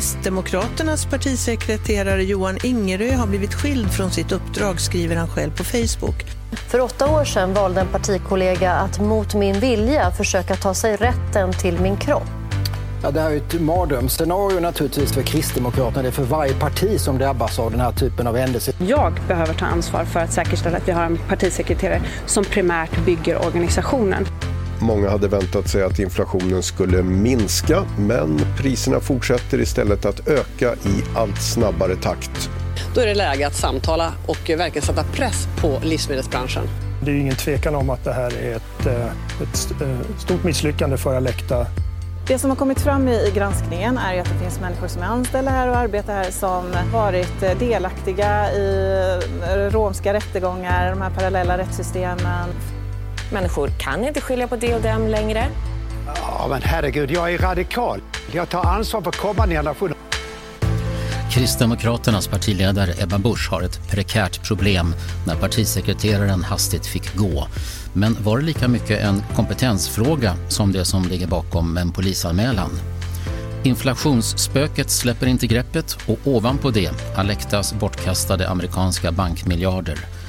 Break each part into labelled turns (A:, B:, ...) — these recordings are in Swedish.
A: Kristdemokraternas partisekreterare Johan Ingerö har blivit skild från sitt uppdrag, skriver han själv på Facebook.
B: För åtta år sedan valde en partikollega att mot min vilja försöka ta sig rätten till min kropp.
C: Ja, det här är ett mardrömsscenario naturligtvis för Kristdemokraterna. Det är för varje parti som drabbas av den här typen av händelser.
D: Jag behöver ta ansvar för att säkerställa att vi har en partisekreterare som primärt bygger organisationen.
E: Många hade väntat sig att inflationen skulle minska men priserna fortsätter istället att öka i allt snabbare takt.
F: Då är det läge att samtala och verkligen sätta press på livsmedelsbranschen.
G: Det är ingen tvekan om att det här är ett, ett stort misslyckande för Alecta.
H: Det som har kommit fram i granskningen är att det finns människor som är anställda här och arbetar här som varit delaktiga i romska rättegångar, de här parallella rättssystemen.
I: Människor kan inte skilja på det och dem längre.
J: Ja, men herregud, jag är radikal. Jag tar ansvar för kommande generationer.
K: Kristdemokraternas partiledare Ebba Busch har ett prekärt problem när partisekreteraren hastigt fick gå. Men var det lika mycket en kompetensfråga som det som ligger bakom en polisanmälan? Inflationsspöket släpper inte greppet och ovanpå det Alectas bortkastade amerikanska bankmiljarder.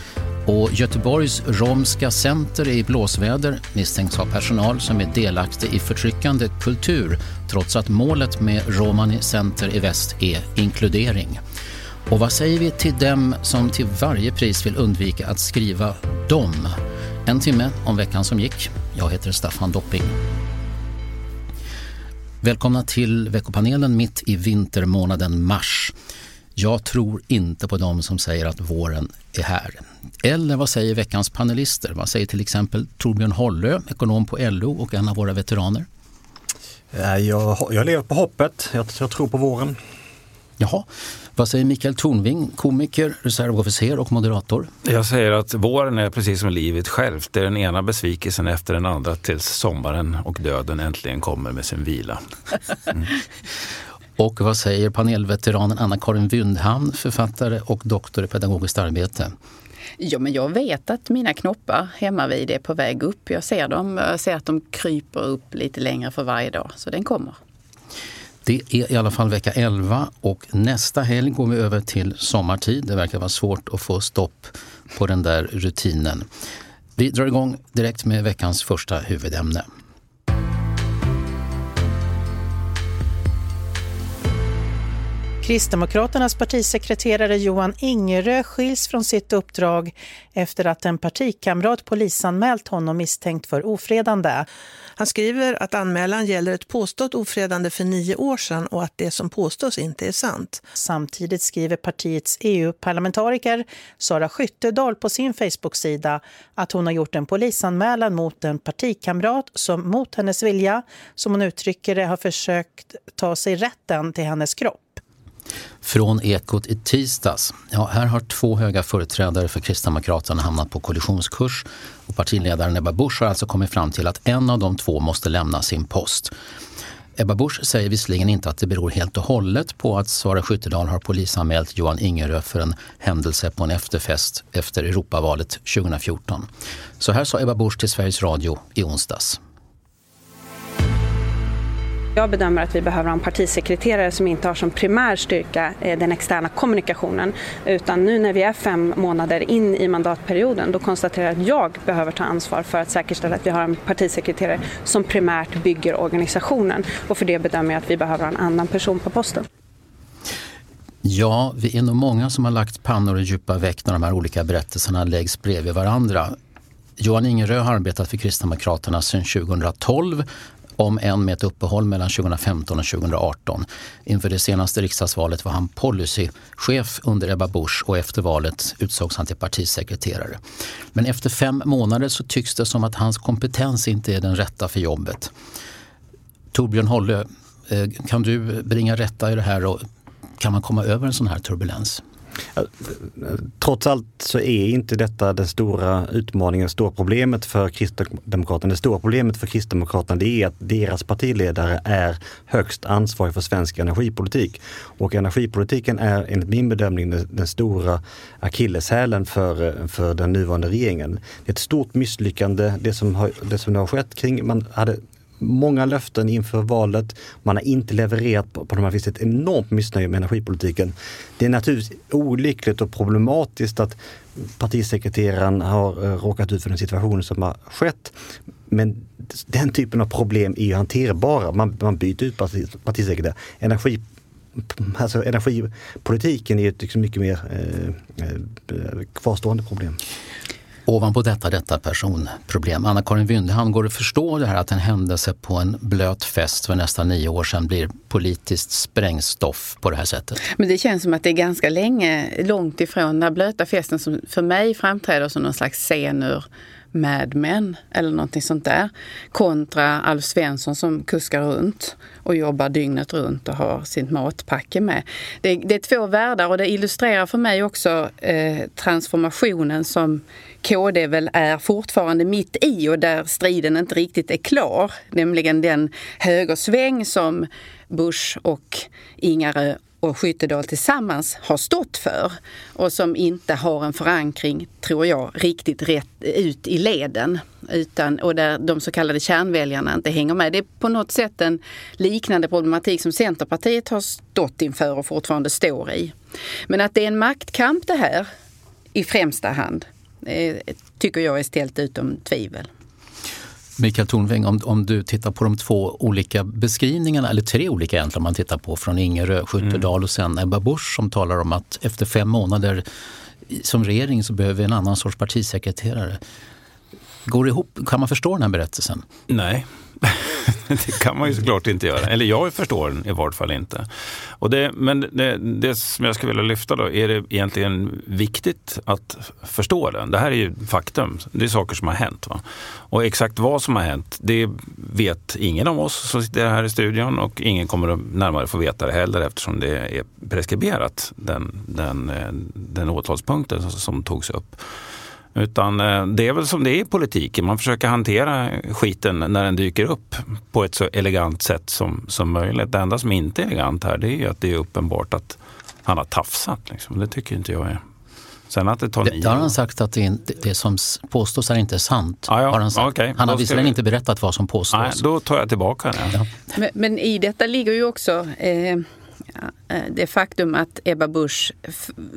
K: Och Göteborgs romska center är i blåsväder misstänks ha personal som är delaktig i förtryckande kultur trots att målet med Romani Center i väst är inkludering. Och vad säger vi till dem som till varje pris vill undvika att skriva dom? En timme om veckan som gick. Jag heter Staffan Dopping. Välkomna till veckopanelen mitt i vintermånaden mars. Jag tror inte på dem som säger att våren är här. Eller vad säger veckans panelister? Vad säger till exempel Torbjörn Hollö, ekonom på LO och en av våra veteraner?
L: Jag, jag lever på hoppet. Jag, jag tror på våren.
K: Jaha. Vad säger Mikael Tornving, komiker, reservofficer och moderator?
M: Jag säger att våren är precis som livet självt. Det är den ena besvikelsen efter den andra tills sommaren och döden äntligen kommer med sin vila. Mm.
K: Och vad säger panelveteranen Anna-Karin Wyndhamn, författare och doktor i pedagogiskt arbete?
N: Ja, men jag vet att mina knoppar hemma vid är på väg upp. Jag ser dem, jag ser att de kryper upp lite längre för varje dag, så den kommer.
K: Det är i alla fall vecka 11 och nästa helg går vi över till sommartid. Det verkar vara svårt att få stopp på den där rutinen. Vi drar igång direkt med veckans första huvudämne.
A: Kristdemokraternas partisekreterare Johan Ingerö skiljs från sitt uppdrag efter att en partikamrat polisanmält honom misstänkt för ofredande. Han skriver att anmälan gäller ett påstått ofredande för nio år sedan och att det som påstås inte är sant. Samtidigt skriver partiets EU-parlamentariker Sara Skyttedal på sin Facebook-sida att hon har gjort en polisanmälan mot en partikamrat som mot hennes vilja, som hon uttrycker det, har försökt ta sig rätten till hennes kropp.
K: Från Ekot i tisdags. Ja, här har två höga företrädare för Kristdemokraterna hamnat på kollisionskurs och partiledaren Ebba Busch har alltså kommit fram till att en av de två måste lämna sin post. Ebba Busch säger visserligen inte att det beror helt och hållet på att Sara Skyttedal har polisanmält Johan Ingerö för en händelse på en efterfest efter Europavalet 2014. Så här sa Ebba Busch till Sveriges Radio i onsdags.
D: Jag bedömer att vi behöver ha en partisekreterare som inte har som primär styrka eh, den externa kommunikationen. Utan nu när vi är fem månader in i mandatperioden då konstaterar jag att jag behöver ta ansvar för att säkerställa att vi har en partisekreterare som primärt bygger organisationen. Och för det bedömer jag att vi behöver ha en annan person på posten.
K: Ja, vi är nog många som har lagt pannor i djupa veck när de här olika berättelserna läggs bredvid varandra. Johan Ingerö har arbetat för Kristdemokraterna sedan 2012 om än med ett uppehåll mellan 2015 och 2018. Inför det senaste riksdagsvalet var han policychef under Ebba Busch och efter valet utsågs han till partisekreterare. Men efter fem månader så tycks det som att hans kompetens inte är den rätta för jobbet. Torbjörn Holle, eh, kan du bringa rätta i det här och kan man komma över en sån här turbulens?
L: Trots allt så är inte detta den stora utmaningen, det stora problemet för Kristdemokraterna. Det stora problemet för Kristdemokraterna det är att deras partiledare är högst ansvarig för svensk energipolitik. Och energipolitiken är enligt min bedömning den, den stora akilleshälen för, för den nuvarande regeringen. Det är ett stort misslyckande det som, har, det som har skett kring, man hade många löften inför valet. Man har inte levererat på, på de här. Det finns ett enormt missnöje med energipolitiken. Det är naturligtvis olyckligt och problematiskt att partisekreteraren har eh, råkat ut för den situation som har skett. Men den typen av problem är ju hanterbara. Man, man byter ut partisekreterare. Energi Alltså energipolitiken är ett liksom mycket mer eh, eh kvarstående problem.
K: Ovanpå detta, detta personproblem. Anna-Karin Wyndehamn, går det att förstå det här att en händelse på en blöt fest för nästan nio år sedan blir politiskt sprängstoff på det här sättet?
N: Men det känns som att det är ganska länge, långt ifrån den blöta festen som för mig framträder som någon slags scen ur Mad Men eller någonting sånt där. Kontra Alf Svensson som kuskar runt och jobbar dygnet runt och har sitt matpacke med. Det, det är två världar och det illustrerar för mig också eh, transformationen som KD väl är fortfarande mitt i och där striden inte riktigt är klar. Nämligen den högersväng som Bush och Ingarö och Skyttedal tillsammans har stått för och som inte har en förankring, tror jag, riktigt rätt ut i leden. Utan, och där de så kallade kärnväljarna inte hänger med. Det är på något sätt en liknande problematik som Centerpartiet har stått inför och fortfarande står i. Men att det är en maktkamp det här i främsta hand eh, tycker jag är ställt utom tvivel.
K: Mikael Tornving, om, om du tittar på de två olika beskrivningarna, eller tre olika egentligen, om man tittar på från Ingerö, Skyttedal mm. och sen Ebba Busch som talar om att efter fem månader som regering så behöver vi en annan sorts partisekreterare. Går det ihop? Kan man förstå den här berättelsen?
M: Nej, det kan man ju såklart inte göra. Eller jag förstår den i vart fall inte. Och det, men det, det som jag skulle vilja lyfta då, är det egentligen viktigt att förstå den? Det här är ju faktum. Det är saker som har hänt. Va? Och exakt vad som har hänt, det vet ingen av oss som sitter här i studion och ingen kommer att närmare få veta det heller eftersom det är preskriberat, den, den, eh, den åtalspunkten som togs upp. Utan eh, det är väl som det är i politiken. Man försöker hantera skiten när den dyker upp på ett så elegant sätt som, som möjligt. Det enda som inte är elegant här det är att det är uppenbart att han har tafsat. Liksom. Det tycker inte jag är.
K: Sen att det tar det, nio har han sagt att det, det som påstås är inte sant.
M: Ah, ja.
K: har han, sagt.
M: Okay.
K: han har visserligen vi... inte berättat vad som påstås. Nej,
M: då tar jag tillbaka det. Ja.
N: Men, men, i detta ligger ju också Eh, det faktum att Ebba Busch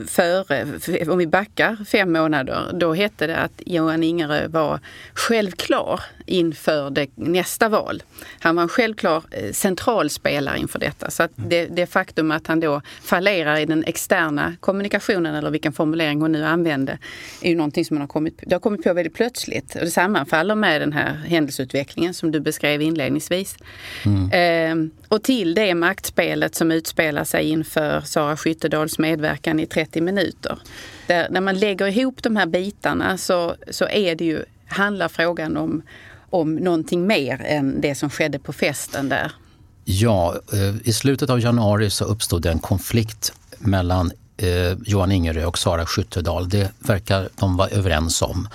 N: före, om vi backar fem månader, då hette det att Johan Ingerö var självklar inför det, nästa val. Han var en självklar eh, centralspelare inför detta. Så det, det faktum att han då fallerar i den externa kommunikationen, eller vilken formulering hon nu använde, är ju någonting som man har kommit, det har kommit på väldigt plötsligt. Och det sammanfaller med den här händelseutvecklingen som du beskrev inledningsvis. Mm. Ehm, och till det maktspelet som utspelar sig inför Sara Skyttedals medverkan i 30 minuter. Där, när man lägger ihop de här bitarna så, så är det ju, handlar frågan om, om någonting mer än det som skedde på festen där.
K: Ja, eh, i slutet av januari så uppstod det en konflikt mellan eh, Johan Ingerö och Sara Skyttedal. Det verkar de vara överens om.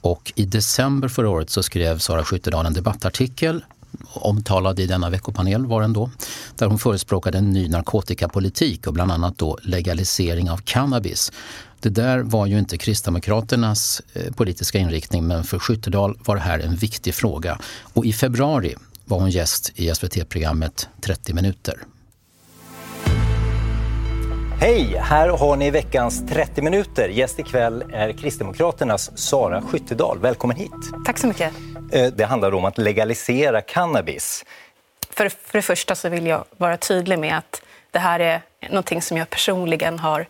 K: Och i december förra året så skrev Sara Skyttedal en debattartikel omtalad i denna veckopanel var den då, där hon förespråkade en ny narkotikapolitik och bland annat då legalisering av cannabis. Det där var ju inte Kristdemokraternas eh, politiska inriktning men för Skyttedal var det här en viktig fråga. Och i februari var hon gäst i SVT-programmet 30 minuter.
O: Hej! Här har ni veckans 30 minuter. Gäst ikväll är Kristdemokraternas Sara Skyttedal. Välkommen hit.
P: Tack så mycket.
O: Eh, det handlar om att legalisera cannabis.
P: För, för det första så vill jag vara tydlig med att det här är någonting som jag personligen har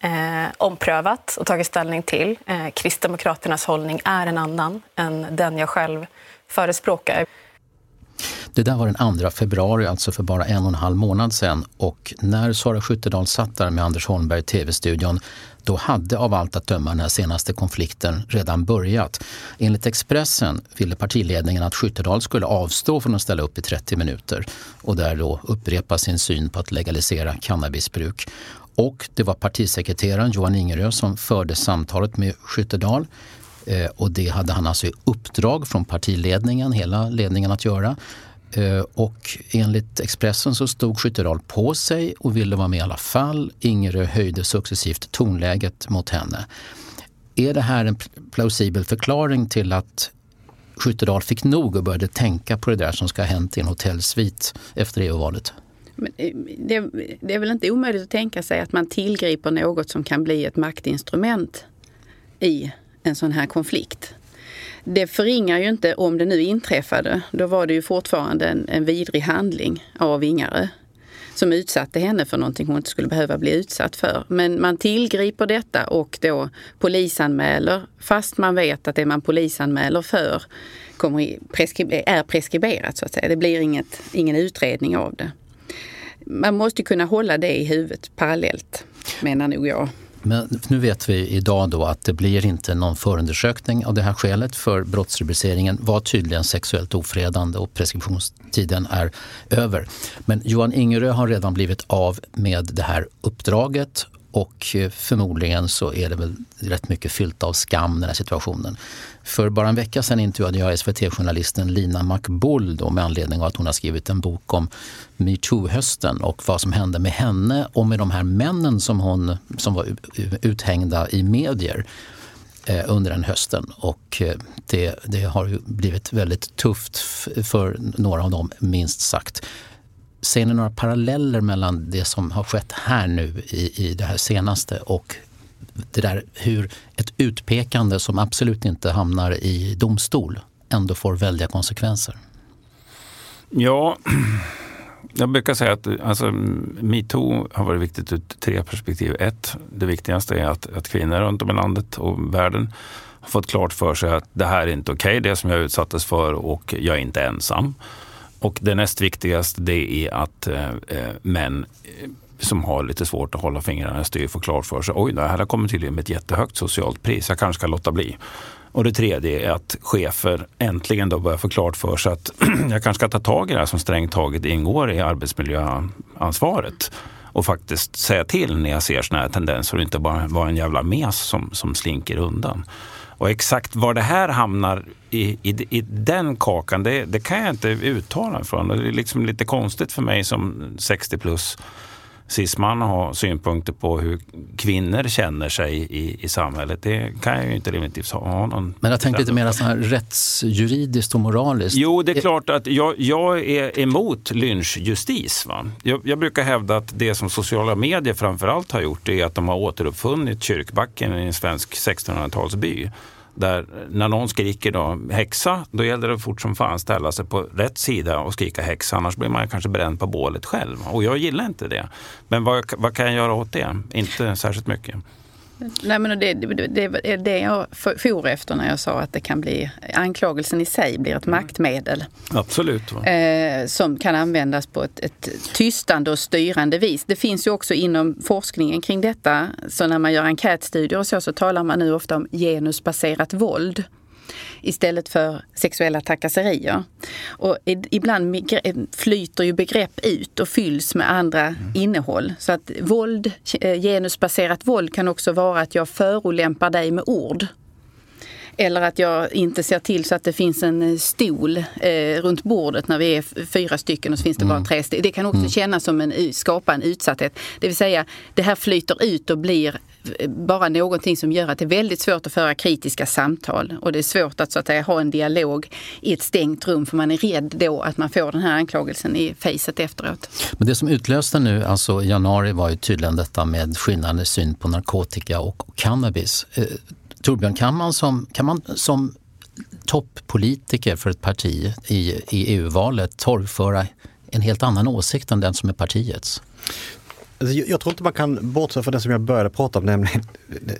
P: eh, omprövat och tagit ställning till. Eh, Kristdemokraternas hållning är en annan än den jag själv förespråkar.
K: Det där var den 2 februari, alltså för bara en och en halv månad sedan. Och när Sara Skyttedal satt där med Anders Holmberg i tv-studion, då hade av allt att döma den här senaste konflikten redan börjat. Enligt Expressen ville partiledningen att Skyttedal skulle avstå från att ställa upp i 30 minuter och där då upprepa sin syn på att legalisera cannabisbruk. Och det var partisekreteraren Johan Ingerö som förde samtalet med Skyttedal. Eh, och det hade han alltså i uppdrag från partiledningen, hela ledningen att göra. Eh, och enligt Expressen så stod Skyttedal på sig och ville vara med i alla fall. Ingerö höjde successivt tonläget mot henne. Är det här en plausibel förklaring till att Skyttedal fick nog och började tänka på det där som ska ha hänt i en hotellsvit efter EU-valet?
N: Eh, det, det är väl inte omöjligt att tänka sig att man tillgriper något som kan bli ett maktinstrument i en sån här konflikt. Det förringar ju inte om det nu inträffade. Då var det ju fortfarande en, en vidrig handling av Ingarö som utsatte henne för någonting hon inte skulle behöva bli utsatt för. Men man tillgriper detta och då polisanmäler fast man vet att det man polisanmäler för kommer preskri är preskriberat så att säga. Det blir inget, ingen utredning av det. Man måste kunna hålla det i huvudet parallellt menar nog jag.
K: Men nu vet vi idag då att det blir inte någon förundersökning av det här skälet för brottsrubriceringen var tydligen sexuellt ofredande och preskriptionstiden är över. Men Johan Ingerö har redan blivit av med det här uppdraget och eh, förmodligen så är det väl rätt mycket fyllt av skam den här situationen. För bara en vecka sedan intervjuade jag SVT-journalisten Lina McBull då, med anledning av att hon har skrivit en bok om metoo-hösten och vad som hände med henne och med de här männen som, hon, som var uthängda i medier eh, under den hösten. Och eh, det, det har blivit väldigt tufft för några av dem, minst sagt. Ser ni några paralleller mellan det som har skett här nu i, i det här senaste och det där hur ett utpekande som absolut inte hamnar i domstol ändå får väldiga konsekvenser?
M: Ja, jag brukar säga att alltså, metoo har varit viktigt ur tre perspektiv. Ett, det viktigaste är att, att kvinnor runt om i landet och världen har fått klart för sig att det här är inte okej, okay, det som jag utsattes för och jag är inte ensam. Och det näst viktigaste det är att eh, eh män eh, som har lite svårt att hålla fingrarna i styr får klart för sig, oj, det här kommer tydligen med ett jättehögt socialt pris, jag kanske ska låta bli. Och det tredje är att chefer äntligen då börjar få klart för sig att jag kanske ska ta tag i det här som strängt taget ingår i arbetsmiljöansvaret och faktiskt säga till när jag ser sådana här tendenser och inte bara vara en jävla mes som, som slinker undan. Och exakt var det här hamnar i, i, i den kakan, det, det, kan jag inte uttala mig från. Det är liksom lite konstigt för mig som 60 plus cisman har synpunkter på hur kvinnor känner sig i, i samhället. Det kan jag ju inte rimligtvis ha någon...
K: Men jag tänker lite mer så här rättsjuridiskt och moraliskt.
M: Jo, det är klart att jag, jag är emot lynchjustis. Va? Jag, jag, brukar hävda att det som sociala medier framförallt har gjort är att de har återuppfunnit kyrkbacken i en svensk 1600-talsby. Där när någon skriker då, häxa, då gäller det fort som fan ställa sig på rätt sida och skrika häxa. Annars blir man kanske bränd på bålet själv. Och jag gillar inte det. Men vad, vad kan jag göra åt det? Inte särskilt mycket.
N: Nej, men det, det, det är det jag for efter när jag sa att det kan bli, anklagelsen i sig blir ett mm. maktmedel.
M: Absolut.
N: Eh, som kan användas på ett, ett tystande och styrande vis. Det finns ju också inom forskningen kring detta, så när man gör enkätstudier och så, så talar man nu ofta om genusbaserat våld istället för sexuella trakasserier. Och ibland flyter ju begrepp ut och fylls med andra mm. innehåll. Så att våld, eh, genusbaserat våld kan också vara att jag förolämpar dig med ord. Eller att jag inte ser till så att det finns en eh, stol eh, runt bordet när vi är fyra stycken och så finns det mm. bara tre stycken. Det kan också mm. kännas som en, skapa en utsatthet. Det vill säga, det här flyter ut och blir bara någonting som gör att det är väldigt svårt att föra kritiska samtal och det är svårt att, så att säga, ha en dialog i ett stängt rum för man är rädd då att man får den här anklagelsen i facet efteråt.
K: Men det som utlöste nu, alltså i januari, var ju tydligen detta med skillnande syn på narkotika och cannabis. Eh, Torbjörn, kan man som, kan man som toppolitiker för ett parti i, i EU-valet torgföra en helt annan åsikt än den som är partiets?
L: Alltså, jag tror inte man kan bortse från det som jag började prata om, nämligen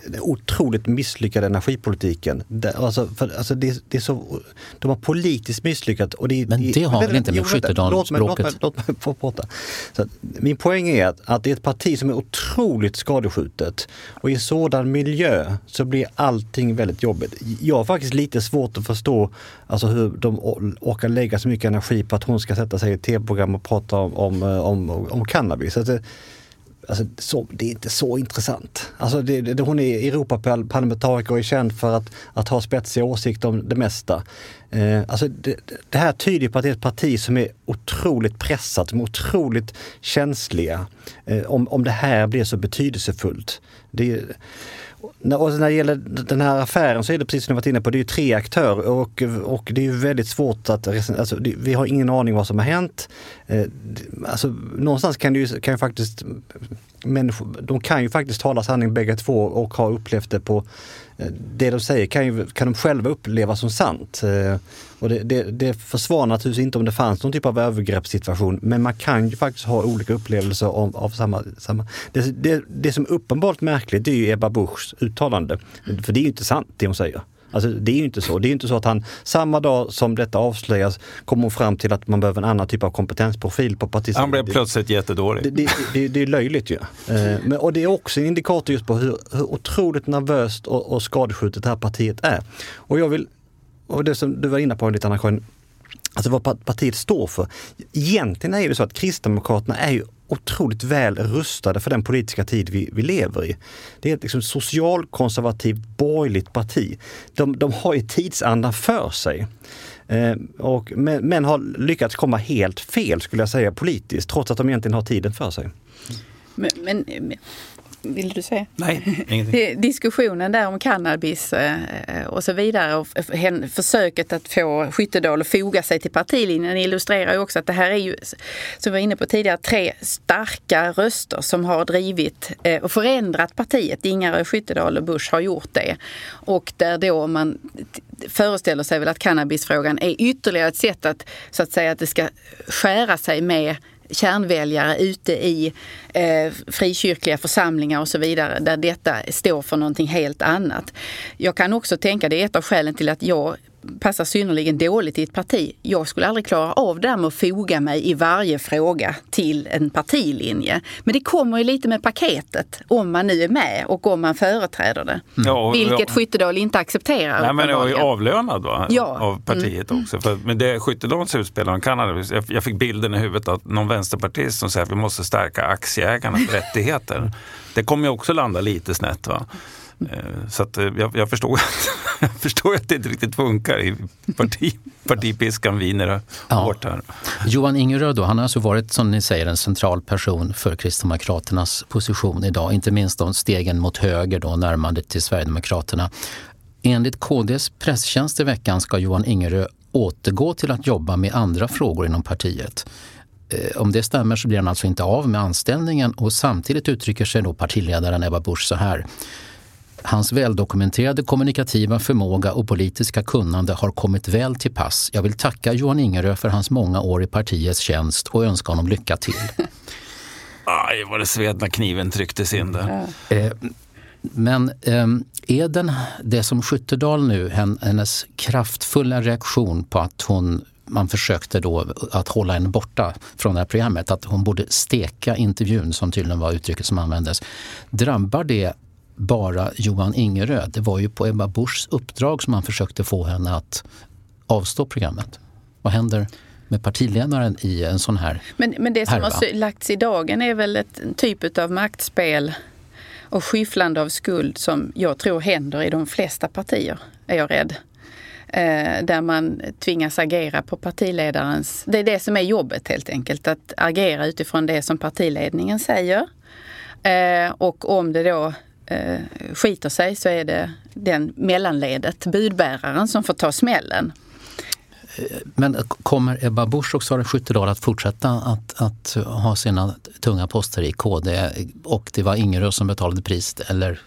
L: den otroligt misslyckade energipolitiken. Alltså, för, alltså det, det, är så, de har politiskt misslyckats. Och det,
K: Men det har väl inte med Skyttedalsbråket?
L: Låt mig, låt mig få prata. Så min poäng är att, att det är ett parti som är otroligt skadeskjutet och i sådan miljö så blir allting väldigt jobbigt. Jag har faktiskt lite svårt att förstå alltså hur de orkar lägga så mycket energi på att hon ska sätta sig i ett tv-program och prata om, om, om, om cannabis. Alltså, Alltså, så, det är inte så intressant. Alltså, det, det, hon är Europaparlamentariker och är känd för att, att ha spetsiga åsikter om det mesta. Eh, alltså, det, det, här tyder på att det är ett parti som är otroligt pressat, som är otroligt känsliga. Eh, om, om det här blir så betydelsefullt. Det, och när det gäller den här affären så är det precis som du varit inne på, det är ju tre aktörer och, och det är ju väldigt svårt att, alltså, vi har ingen aning vad som har hänt. Eh, alltså, någonstans kan det ju, kan ju faktiskt mm, människor, de kan ju faktiskt tala sanning bägge två och ha upplevt det på Eh, det de säger kan, ju, kan de själva uppleva som sant. Eh, och det, det, det försvarar naturligtvis inte om det fanns någon typ av övergreppssituation, men man kan ju faktiskt ha olika upplevelser av, av samma... samma. Det, det, det som är uppenbart märkligt det är ju Ebba Buschs uttalande. För det är ju inte sant det hon säger. Alltså, det är ju inte så. Det är inte så att han samma dag som detta avslöjas kommer fram till att man behöver en annan typ av kompetensprofil på partisidan.
M: Han blev plötsligt jättedålig.
L: Det, det, det, det är löjligt ju. Eh, men, och det är också en indikator just på hur, hur otroligt nervöst och, och skadeskjutet det här partiet är. Och jag vill, och det som du var inne på lite Anna-Karin, Alltså vad partiet står för. Egentligen är det så att Kristdemokraterna är ju otroligt väl rustade för den politiska tid vi, vi lever i. Det är ett liksom socialkonservativt borgerligt parti. De, de har ju tidsandan för sig. Eh, och, men, men, har lyckats komma helt fel skulle jag säga politiskt, trots att de egentligen har tiden för sig.
N: Men, men, vill du säga?
M: Nej, ingenting.
N: Diskussionen där om cannabis eh, och så vidare och försöket att få Skyttedal att foga sig till partilinjen illustrerar ju också att det här är ju, som vi var inne på tidigare, tre starka röster som har drivit eh, och förändrat partiet. Ingarö, Skyttedal och Busch har gjort det. Och där då man föreställer sig väl att cannabisfrågan är ytterligare ett sätt att så att säga att det ska skära sig med kärnväljare ute i eh, frikyrkliga församlingar och så vidare där detta står för någonting helt annat. Jag kan också tänka, det är ett av skälen till att jag passar synnerligen dåligt i ett parti. Jag skulle aldrig klara av det där med att foga mig i varje fråga till en partilinje. Men det kommer ju lite med paketet, om man nu är med och om man företräder det. Ja, Vilket ja. Skyttedal inte accepterar.
M: Nej, men jag är avlönad va? Ja. av partiet mm. också. För, men det Skyttedals utspel Kanada, jag, jag fick bilden i huvudet att någon vänsterpartist som säger att vi måste stärka aktieägarnas rättigheter. Det kommer ju också landa lite snett. Va? Eh, så att eh, jag, jag, förstår, jag förstår att det inte riktigt funkar i parti, partipiskan viner ja. hårt här.
K: Johan Ingeröd då, han har alltså varit som ni säger en central person för Kristdemokraternas position idag. Inte minst de stegen mot höger då, närmandet till Sverigedemokraterna. Enligt KDs presstjänst i veckan ska Johan Ingerö återgå till att jobba med andra frågor inom partiet. Eh, om det stämmer så blir han alltså inte av med anställningen och samtidigt uttrycker sig då partiledaren Ebba Busch så här. Hans väldokumenterade kommunikativa förmåga och politiska kunnande har kommit väl till pass. Jag vill tacka Johan Ingerö för hans många år i partiets tjänst och önska honom lycka till.
M: Aj, vad det sved när kniven trycktes in där. Eh,
K: men ehm, är den, det som Skyttedal nu, hennes kraftfulla reaktion på att hon man försökte då att hålla henne borta från det här programmet, att hon borde steka intervjun, som tydligen var uttrycket som användes. Drabbar det bara Johan Ingerö. Det var ju på Ebba Buschs uppdrag som man försökte få henne att avstå programmet. Vad händer med partiledaren i en sån här
N: Men, men det som härva? har lagts i dagen är väl ett, typ av maktspel och skyfflande av skuld som jag tror händer i de flesta partier, är jag rädd. Eh, där man tvingas agera på partiledarens... Det är det som är jobbet helt enkelt, att agera utifrån det som partiledningen säger. Eh, och om det då eh, skiter sig så är det den mellanledet, budbäraren, som får ta smällen.
K: Eh, men kommer Ebba Busch och Sara Skyttedal att fortsätta att, att ha sina tunga poster i KD och det var Ingerö som betalade priset eller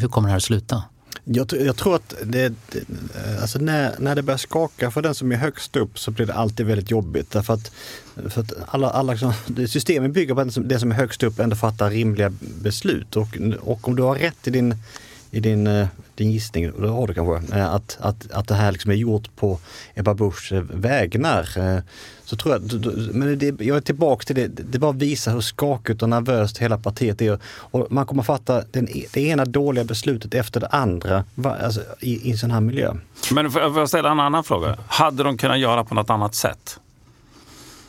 K: hur kommer det här att sluta?
L: Jag, jag, tror att det, alltså när, när det börjar skaka för den som är högst upp så blir det alltid väldigt jobbigt. Därför att, för att alla, alla, liksom, systemet bygger på att den som är högst upp ändå fattar rimliga beslut. Och, och om du har rätt i din i din, eh, din gissning, det har du kanske, eh, att, att, att det här liksom är gjort på Ebba Buschs eh, vägnar. Så tror jag, men det, jag är tillbaka till det, det bara visar hur skakigt och nervöst hela partiet är. Och man kommer fatta den, det ena dåliga beslutet efter det andra alltså, i, i en sån här miljö.
M: Men får jag ställa en annan fråga? Hade de kunnat göra på något annat sätt?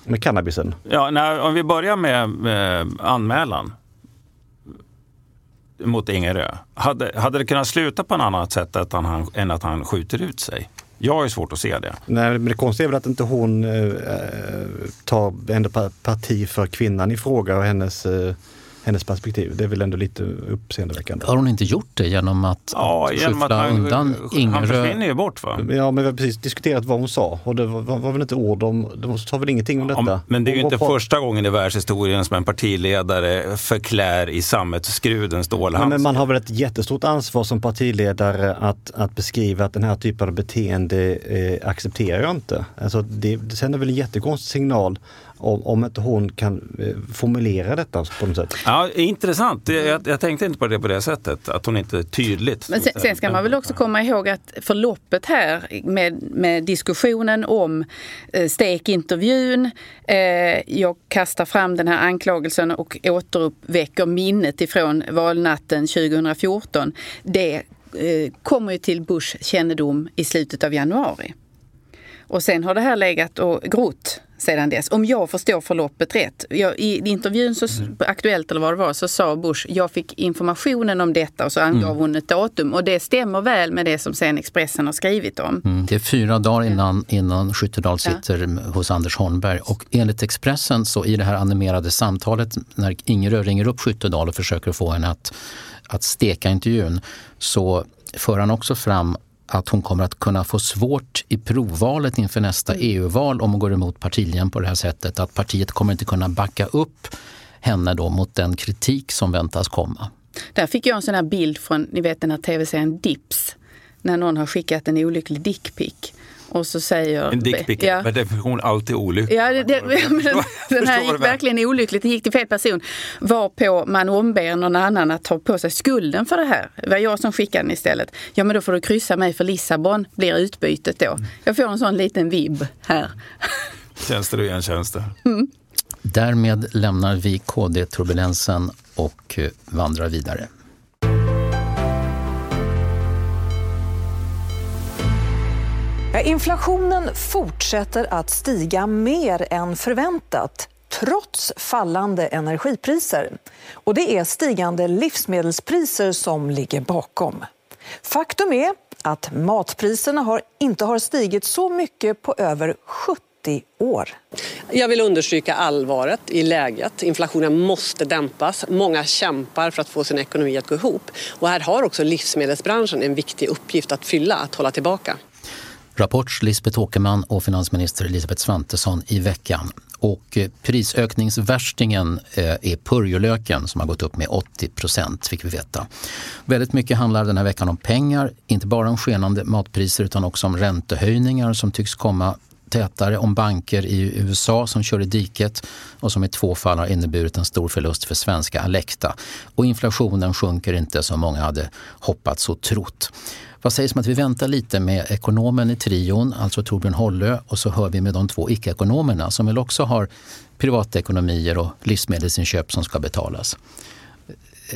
L: Med cannabisen?
M: Ja, när, om vi börjar med, med anmälan mot Ingerö. Hade, hade det kunnat sluta på ett annat sätt att han, än att han skjuter ut sig? Jag har svårt att se det.
L: Nej, men det konstiga är väl att inte hon eh, eh tar ändå parti för kvinnan i fråga och hennes eh, hennes perspektiv. Det är väl ändå lite uppseendeväckande.
K: Har hon inte gjort det genom att ja, genom att han, undan Ingerö?
M: Han försvinner ju bort va?
L: Ja, men vi har precis diskuterat vad hon sa och det var, var väl inte ord om, de sa väl ingenting om detta. Ja,
M: men det är ju inte första gången i världshistorien som en partiledare förklär i sammetsskruden stålhandskar.
L: Men man har väl ett jättestort ansvar som partiledare att, att beskriva att den här typen av beteende eh, accepterar jag inte. Alltså det, det sänder väl en jättekonstig signal om, om inte hon kan eh, formulera detta på något sätt.
M: Ja, intressant. Jag, jag, tänkte inte på det på det sättet, att hon inte tydligt...
N: Men sen, sen ska man väl också komma ihåg att förloppet här med, med diskussionen om eh, stekintervjun, eh, jag kastar fram den här anklagelsen och återuppväcker minnet ifrån valnatten 2014. Det eh, kommer ju till Bush kännedom i slutet av januari. Och sen har det här legat och grott sedan dess. Om jag förstår förloppet rätt. Jag, I intervjun, så, mm. Aktuellt eller vad det var, så sa Bush jag fick informationen om detta och så angav mm. hon ett datum. Och det stämmer väl med det som sen Expressen har skrivit om.
K: Mm. Det är fyra dagar innan, innan Skyttedal sitter ja. hos Anders Holmberg. Och enligt Expressen så i det här animerade samtalet när Ingerö ringer upp Skyttedal och försöker få henne att, att steka intervjun så för han också fram att hon kommer att kunna få svårt i provvalet inför nästa mm. EU-val om hon går emot partilinjen på det här sättet. Att partiet kommer inte kunna backa upp henne då mot den kritik som väntas komma.
N: Där fick jag en sån här bild från ni vet den här tv-serien Dips. När någon har skickat en olycklig dickpic och så säger...
M: En dickpic ja. per definition alltid olycklig.
N: Ja, det, det, den, den här gick verkligen olyckligt. Det gick till fel person. Varpå man omber någon annan att ta på sig skulden för det här. Det var jag som skickade den istället. Ja, men då får du kryssa mig för Lissabon, blir utbytet då. Jag får en sån liten vibb här.
M: Tjänster och gentjänster.
K: Mm. Därmed lämnar vi KD-turbulensen och eh, vandrar vidare.
Q: Inflationen fortsätter att stiga mer än förväntat trots fallande energipriser. Och det är stigande livsmedelspriser som ligger bakom. Faktum är att matpriserna har, inte har stigit så mycket på över 70 år.
F: Jag vill understryka allvaret i läget. Inflationen måste dämpas. Många kämpar för att få sin ekonomi att gå ihop. Och här har också livsmedelsbranschen en viktig uppgift att fylla, att hålla tillbaka.
K: Rapports Lisbeth Åkerman och finansminister Elisabeth Svantesson i veckan. Och eh, prisökningsvärstingen eh, är purjolöken som har gått upp med 80 procent fick vi veta. Väldigt mycket handlar den här veckan om pengar, inte bara om skenande matpriser utan också om räntehöjningar som tycks komma tätare om banker i USA som kör i diket och som i två fall har inneburit en stor förlust för svenska Alecta. Och inflationen sjunker inte som många hade hoppats och trott. Vad sägs om att vi väntar lite med ekonomen i trion, alltså Torbjörn Hollö, och så hör vi med de två icke-ekonomerna som väl också har privatekonomier och livsmedelsinköp som ska betalas.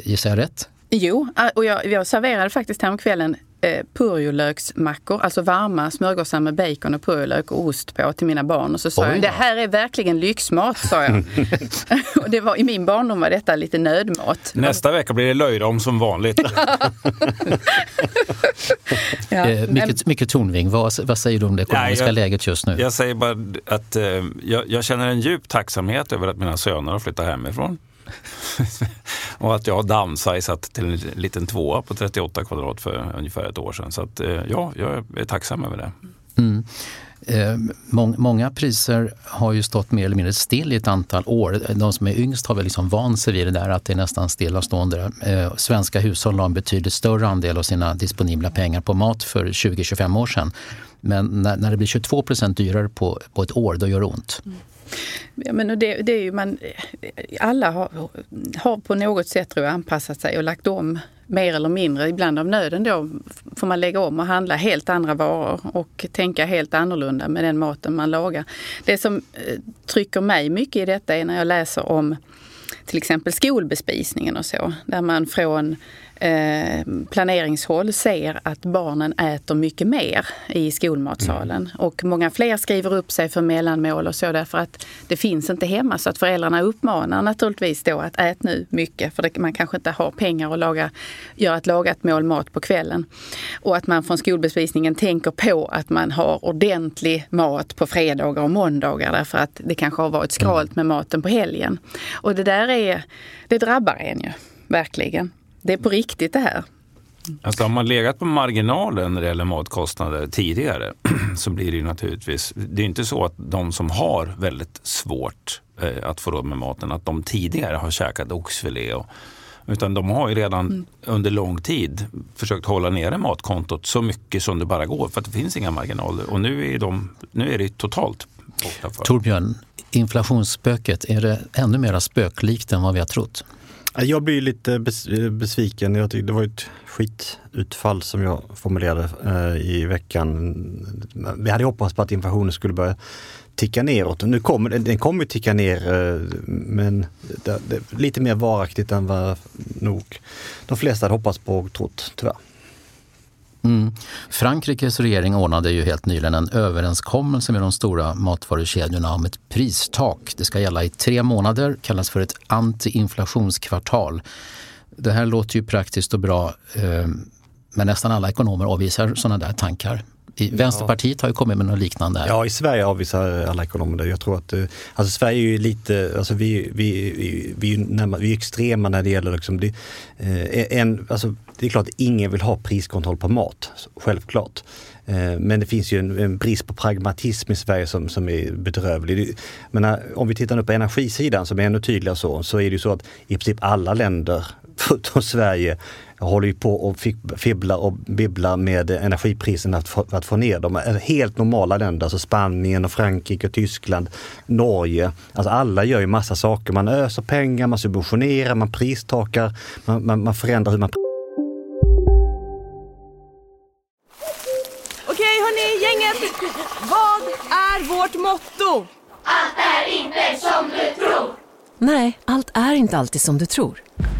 K: Gissar jag rätt?
N: Jo, och jag, jag serverade faktiskt häromkvällen eh, purjolöksmackor, alltså varma smörgåsar med bacon och purjolök och ost på till mina barn. Och så sa Oj. jag, det här är verkligen lyxmat, sa jag. och det var, I min barndom var detta lite nödmat.
M: Nästa vecka blir det löjrom som vanligt.
K: ja, eh, mycket, mycket Tornving, vad, vad säger du om det ekonomiska
M: jag,
K: läget just nu?
M: Jag säger bara att eh, jag, jag, känner en djup tacksamhet över att mina söner har flyttat hemifrån. och att jag downsizat till en liten tvåa på 38 kvadrat för ungefär ett år sedan. Så att, eh, ja, jag är tacksam över det.
K: Mm. Eh, må många priser har ju stått mer eller mindre still i ett antal år. De som är yngst har väl liksom vant sig vid det där att det är nästan stillastående. Eh, svenska hushåll har en betydligt större andel av sina disponibla pengar på mat för 20-25 år sedan. Men när, när, det blir 22 procent dyrare på, på ett år, då gör det ont. Mm.
N: Ja, men det, det, är ju man, alla har, har på något sätt tror jag, anpassat sig och lagt om mer eller mindre, ibland av nöden då, får man lägga om och handla helt andra varor och tänka helt annorlunda med den maten man lagar. Det som eh, trycker mig mycket i detta är när jag läser om till exempel skolbespisningen och så, där man från Eh, planeringshåll ser att barnen äter mycket mer i skolmatsalen. Mm. Och många fler skriver upp sig för mellanmål och så därför att det finns inte hemma. Så att föräldrarna uppmanar naturligtvis då att ät nu mycket för det, man kanske inte har pengar att laga, göra ett lagat mål mat på kvällen. Och att man från skolbespisningen tänker på att man har ordentlig mat på fredagar och måndagar därför att det kanske har varit skralt med maten på helgen. Och det där är, det drabbar en ju, verkligen. Det är på riktigt det här.
M: Alltså har man legat på marginalen när det gäller matkostnader tidigare så blir det ju naturligtvis, det är inte så att de som har väldigt svårt eh, att få råd med maten, att de tidigare har käkat oxfilé och, utan de har ju redan mm. under lång tid försökt hålla nere matkontot så mycket som det bara går för att det finns inga marginaler. Och nu är, de, nu är det totalt borta. För.
K: Torbjörn, inflationsspöket, är det ännu mer spöklikt än vad vi har trott?
L: Jag blir lite eh, besviken. Jag tyckte det var ett skitutfall som jag formulerade eh, i veckan. Vi hade hoppats på att inflationen skulle börja ticka neråt. Nu kommer den kommer ticka ner eh, men det, det, lite mer varaktigt än vad nog de flesta hade hoppats på och trott, tyvärr.
K: Mm. Frankrikes regering ordnade ju helt nyligen en överenskommelse med de stora matvarukedjorna om ett pristak. Det ska gälla i tre månader, kallas för ett antiinflationskvartal. Det här låter ju praktiskt och bra, eh, men nästan alla ekonomer avvisar sådana där tankar. I. Vänsterpartiet har ju kommit med något liknande. Här.
L: Ja, i Sverige avvisar alla ekonomer det. Jag tror att, eh, alltså Sverige är ju lite, alltså vi, vi, vi, vi, är, vi är extrema när det gäller liksom, det, eh, en, alltså, det är klart att ingen vill ha priskontroll på mat, självklart. Eh, men det finns ju en, en, brist på pragmatism i Sverige som, som är bedrövlig. Men om vi tittar nu på energisidan som är ännu tydligare så, så är det ju så att i princip alla länder förutom Sverige håller ju på och fibblar och bibblar med energipriserna för att få ner dem. Helt normala länder, alltså Spanien, och Frankrike, och Tyskland, Norge. Alltså alla gör ju massa saker. Man öser pengar, man subventionerar, man pristakar, man, man, man förändrar hur man
R: Okej hörni, gänget! Vad är vårt motto?
S: Allt är inte som du tror!
T: Nej, allt är inte alltid som du tror.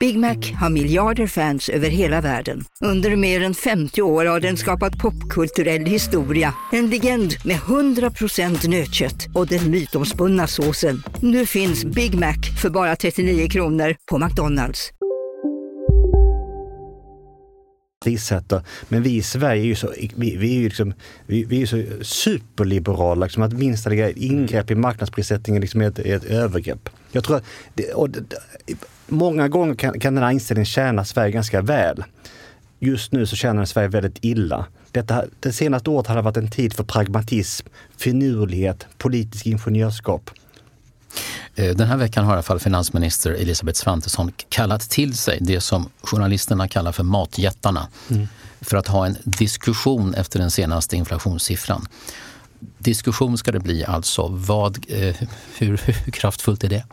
U: Big Mac har miljarder fans över hela världen. Under mer än 50 år har den skapat popkulturell historia. En legend med 100% nötkött och den mytomspunna såsen. Nu finns Big Mac för bara 39 kronor på McDonalds.
L: Men vi i Sverige är ju så, vi, vi är ju liksom, vi, vi är så superliberala, liksom att minsta ingrepp i marknadsprissättningen liksom är, ett, är ett övergrepp. Jag tror att, det, och det, många gånger kan, kan den här inställningen tjäna Sverige ganska väl. Just nu så tjänar Sverige väldigt illa. Detta, det senaste året har det varit en tid för pragmatism, finurlighet, politisk ingenjörskap.
K: Eh, den här veckan har i alla fall finansminister Elisabeth Svantesson kallat till sig det som journalisterna kallar för matjättarna mm. för att ha en diskussion efter den senaste inflationssiffran. Diskussion ska det bli alltså. Vad, eh, hur, hur kraftfullt är det?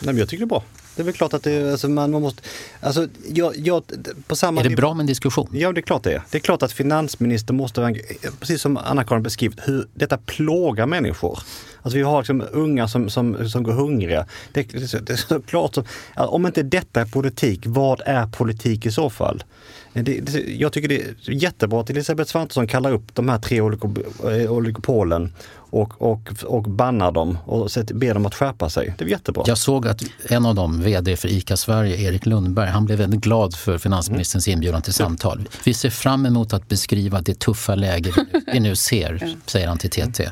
L: Nej, men jag tycker det är bra. Det är väl klart att det, alltså man, man måste... Alltså, jag, jag, på samma
K: är det bra med en diskussion?
L: Ja, det är klart det är. Det är klart att finansministern måste, precis som Anna-Karin beskrivit, hur detta plågar människor. Alltså vi har liksom unga som, som, som går hungriga. Det, det, det är så klart som, om inte detta är politik, vad är politik i så fall? Det, det, jag tycker det är jättebra att Elisabeth Svantesson kallar upp de här tre eh, oligopolen och, och, och bannar dem och ber dem att skärpa sig. Det är jättebra.
K: Jag såg att en av dem, VD för ICA Sverige, Erik Lundberg, han blev väldigt glad för finansministerns inbjudan till samtal. Vi ser fram emot att beskriva det tuffa läge vi nu ser, säger han till TT.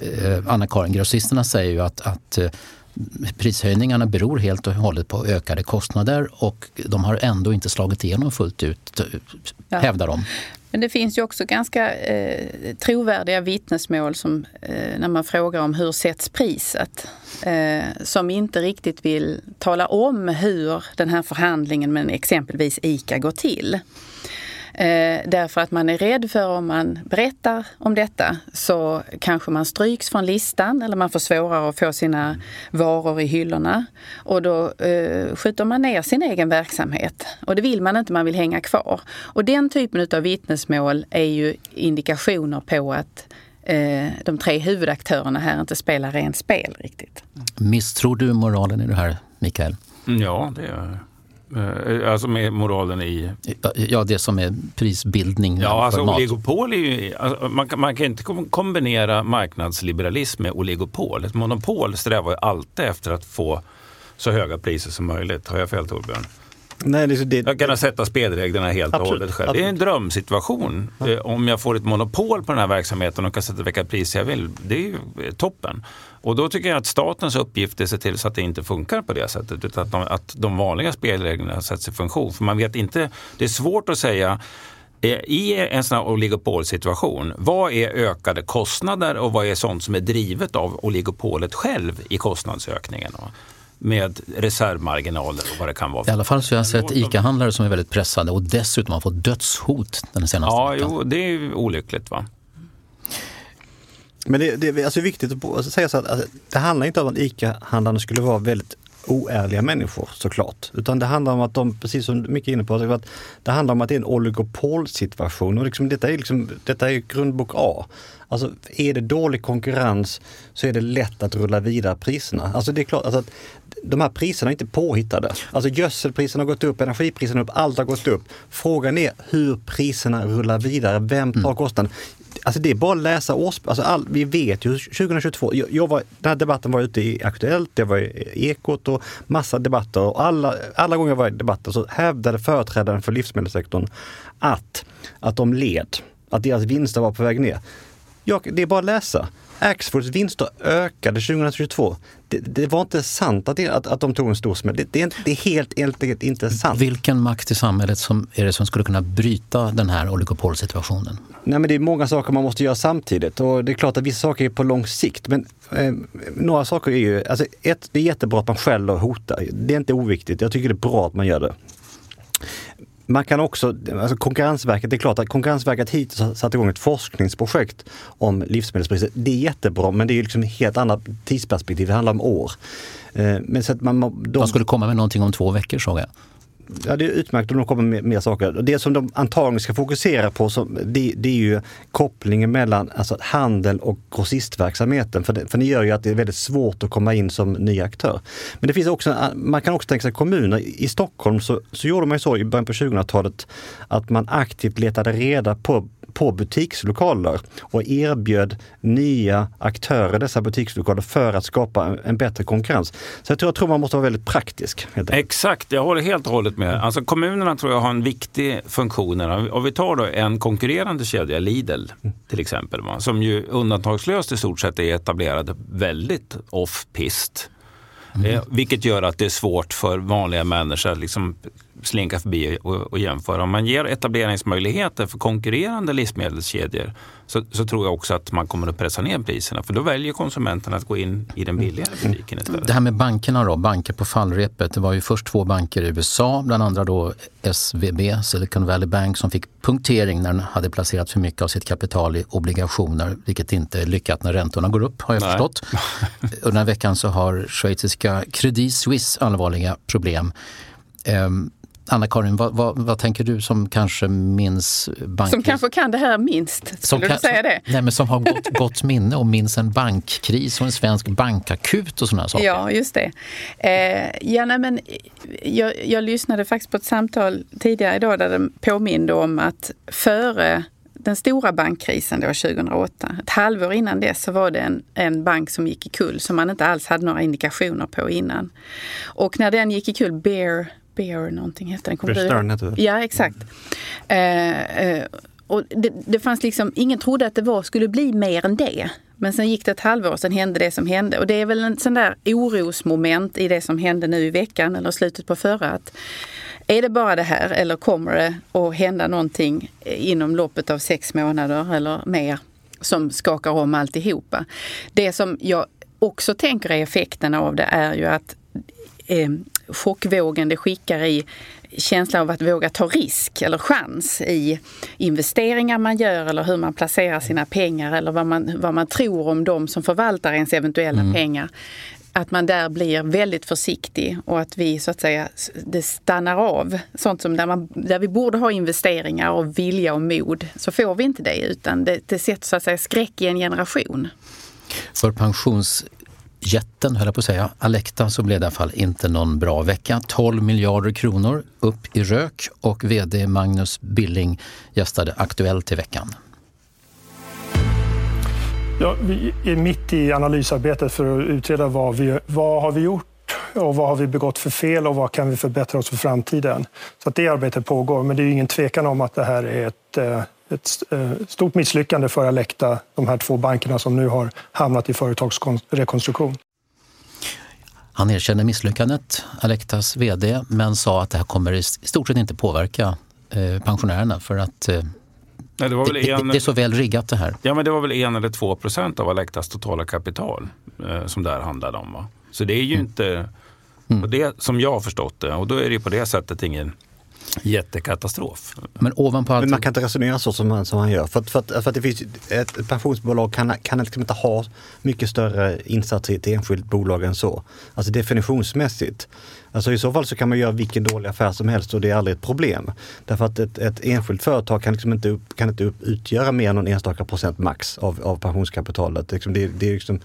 K: Eh, Anna-Karin, grossisterna säger ju att, att eh, prishöjningarna beror helt och hållet på ökade kostnader och de har ändå inte slagit igenom fullt ut, ja. hävdar de.
N: Men det finns ju också ganska eh, trovärdiga vittnesmål som, eh, när man frågar om hur sätts priset? Eh, som inte riktigt vill tala om hur den här förhandlingen med exempelvis ICA går till. Eh, därför att man är rädd för om man berättar om detta så kanske man stryks från listan eller man får svårare att få sina varor i hyllorna. Och då eh, skjuter man ner sin egen verksamhet. Och det vill man inte, man vill hänga kvar. Och den typen av vittnesmål är ju indikationer på att eh, de tre huvudaktörerna här inte spelar rent spel riktigt.
K: Misstror du moralen i det här, Mikael?
M: Ja, det gör jag. Eh, alltså med moralen i?
K: Ja, det som är prisbildning.
M: Ja, alltså oligopol är ju, alltså, man, kan, man kan inte kombinera marknadsliberalism med oligopol. Ett monopol strävar ju alltid efter att få så höga priser som möjligt. Har jag fel Torbjörn?
L: Nej, det, det,
M: jag kan sätta spelreglerna helt och hållet själv. Det är en drömsituation. Ja. Om jag får ett monopol på den här verksamheten och kan sätta vilka priser jag vill. Det är ju toppen. Och då tycker jag att statens uppgift är att se till så att det inte funkar på det sättet. Utan att de, att de vanliga spelreglerna sätts i funktion. För man vet inte, det är svårt att säga eh, i en sån här oligopolsituation, vad är ökade kostnader och vad är sånt som är drivet av oligopolet själv i kostnadsökningen? Med reservmarginaler och vad det kan vara.
K: I alla fall så har jag sett ICA-handlare som är väldigt pressade och dessutom har fått dödshot den senaste
M: Ja, veckan. jo, det är olyckligt. va.
L: Men det, det är alltså viktigt att säga så att alltså, det handlar inte om att ICA-handlarna skulle vara väldigt oärliga människor såklart. Utan det handlar om att de, precis som Micke är inne på, att det handlar om att det är en oligopolsituation. Och liksom, detta, är liksom, detta är grundbok A. Alltså är det dålig konkurrens så är det lätt att rulla vidare priserna. Alltså det är klart alltså att de här priserna är inte påhittade. Alltså gödselpriserna har gått upp, energipriserna har gått upp, allt har gått upp. Frågan är hur priserna rullar vidare. Vem tar mm. kostnaden? Alltså det är bara att läsa års... Alltså all, vi vet ju 2022, jag, jag var, den här debatten var ute i Aktuellt, det var i Ekot och massa debatter. Och alla, alla gånger jag var i debatter så hävdade företrädaren för livsmedelssektorn att, att de led, att deras vinster var på väg ner. Jag, det är bara att läsa. Axfords vinster ökade 2022. Det, det, var inte sant att, det, att, att de tog en stor smäll. Det, det, är, det är helt enkelt inte sant.
K: Vilken makt i samhället som är det som skulle kunna bryta den här oligopolsituationen?
L: Nej, men det är många saker man måste göra samtidigt och det är klart att vissa saker är på lång sikt. Men eh, några saker är ju, alltså ett, det är jättebra att man skäller och hotar. Det är inte oviktigt. Jag tycker det är bra att man gör det man kan också, alltså Konkurrensverket, det är klart att Konkurrensverket hittills har satt igång ett forskningsprojekt om livsmedelspriser. Det är jättebra men det är liksom ett helt annat tidsperspektiv, det handlar om år.
K: Eh, men så att man, de... de skulle komma med någonting om två veckor såg jag.
L: Ja, det är utmärkt om de kommer med mer saker. Det som de antagligen ska fokusera på som, det, det, är ju kopplingen mellan alltså, handel och grossistverksamheten. För, det, för det gör ju att det är väldigt svårt att komma in som ny aktör. Men det finns också, man kan också tänka sig kommuner. I Stockholm så, så gjorde man ju så i början på 2000-talet att man aktivt letade reda på på butikslokaler och erbjöd nya aktörer dessa butikslokaler för att skapa en bättre konkurrens. Så jag tror, jag tror man måste vara väldigt praktisk.
M: Exakt, jag håller helt och hållet med. Alltså kommunerna tror jag har en viktig funktion. Om vi tar då en konkurrerande kedja, Lidl till exempel, som ju undantagslöst i stort sett är etablerad väldigt off-pist. Mm. Eh, vilket gör att det är svårt för vanliga människor att liksom slinka förbi och, och jämföra. Om man ger etableringsmöjligheter för konkurrerande livsmedelskedjor så, så, tror jag också att man kommer att pressa ner priserna för då väljer konsumenterna att gå in i den billigare butiken istället.
K: Det här med bankerna då, banker på fallrepet. Det var ju först två banker i USA, bland andra då SVB, Silicon Valley Bank, som fick punktering när den hade placerat för mycket av sitt kapital i obligationer, vilket inte är lyckat när räntorna går upp har jag Nej. förstått. Under den här veckan så har schweiziska Credit Suisse allvarliga problem. Um, Anna-Karin, vad, vad, vad, tänker du som kanske minns bankkris?
N: Som kanske kan det här minst, skulle du säga det?
K: Nej, men som har gott, gott minne och minns en bankkris och en svensk bankakut och sådana saker.
N: Ja, just det. Eh, ja, nej, men jag, jag lyssnade faktiskt på ett samtal tidigare idag där de påminde om att före den stora bankkrisen då 2008, ett halvår innan dess så var det en, en bank som gick i kull som man inte alls hade några indikationer på innan. Och när den gick i kull, Bear Bear någonting hette den.
L: Kommer Stern hette det.
N: Ja, exakt. Eh, eh, och det, det fanns liksom, ingen trodde att det var, skulle bli mer än det. Men sen gick det ett halvår, sen hände det som hände. Och det är väl en sån där orosmoment i det som hände nu i veckan eller slutet på förra. Att är det bara det här eller kommer det att hända någonting inom loppet av sex månader eller mer som skakar om alltihopa? Det som jag också tänker är effekten av det är ju att eh, chockvågen det skickar i känslan av att våga ta risk eller chans i investeringar man gör eller hur man placerar sina pengar eller vad man, vad man tror om de som förvaltar ens eventuella mm. pengar. Att man där blir väldigt försiktig och att vi så att säga, det stannar av. Sånt som där, man, där vi borde ha investeringar och vilja och mod, så får vi inte det utan det, det sätter så att säga skräck i en generation.
K: För pensions jätten, höll jag på att säga, Alecta, så blev det i alla fall inte någon bra vecka. 12 miljarder kronor upp i rök och VD Magnus Billing gästade Aktuellt i veckan.
G: Ja, vi är mitt i analysarbetet för att utreda vad, vi, vad har vi gjort och vad har vi begått för fel och vad kan vi förbättra oss för framtiden. Så att det arbetet pågår, men det är ingen tvekan om att det här är ett eh, ett eh, stort misslyckande för Alecta, de här två bankerna som nu har hamnat i företagsrekonstruktion.
K: Han erkände misslyckandet, Alectas VD, men sa att det här kommer i stort sett inte påverka eh, pensionärerna för att eh, Nej, det, det, en, det, är så väl riggat det här.
M: Ja, men det var väl en eller två procent av Alectas totala kapital eh, som det här handlade om. Va? Så det är ju mm. inte, mm. det, som jag har förstått det, och då är det på det sättet ingen jättekatastrof.
K: Men ovanpå allt...
L: Men man kan inte resonera så som man, som man gör. För, för, för, för att det finns, ett pensionsbolag kan, kan liksom inte ha mycket större insatser i ett enskilt bolag än så. Alltså definitionsmässigt. Alltså I så fall så kan man göra vilken dålig affär som helst och det är aldrig ett problem. Därför att ett, ett enskilt företag kan, liksom inte, kan inte utgöra mer än någon enstaka procent max av, av pensionskapitalet. Det, det, det är liksom,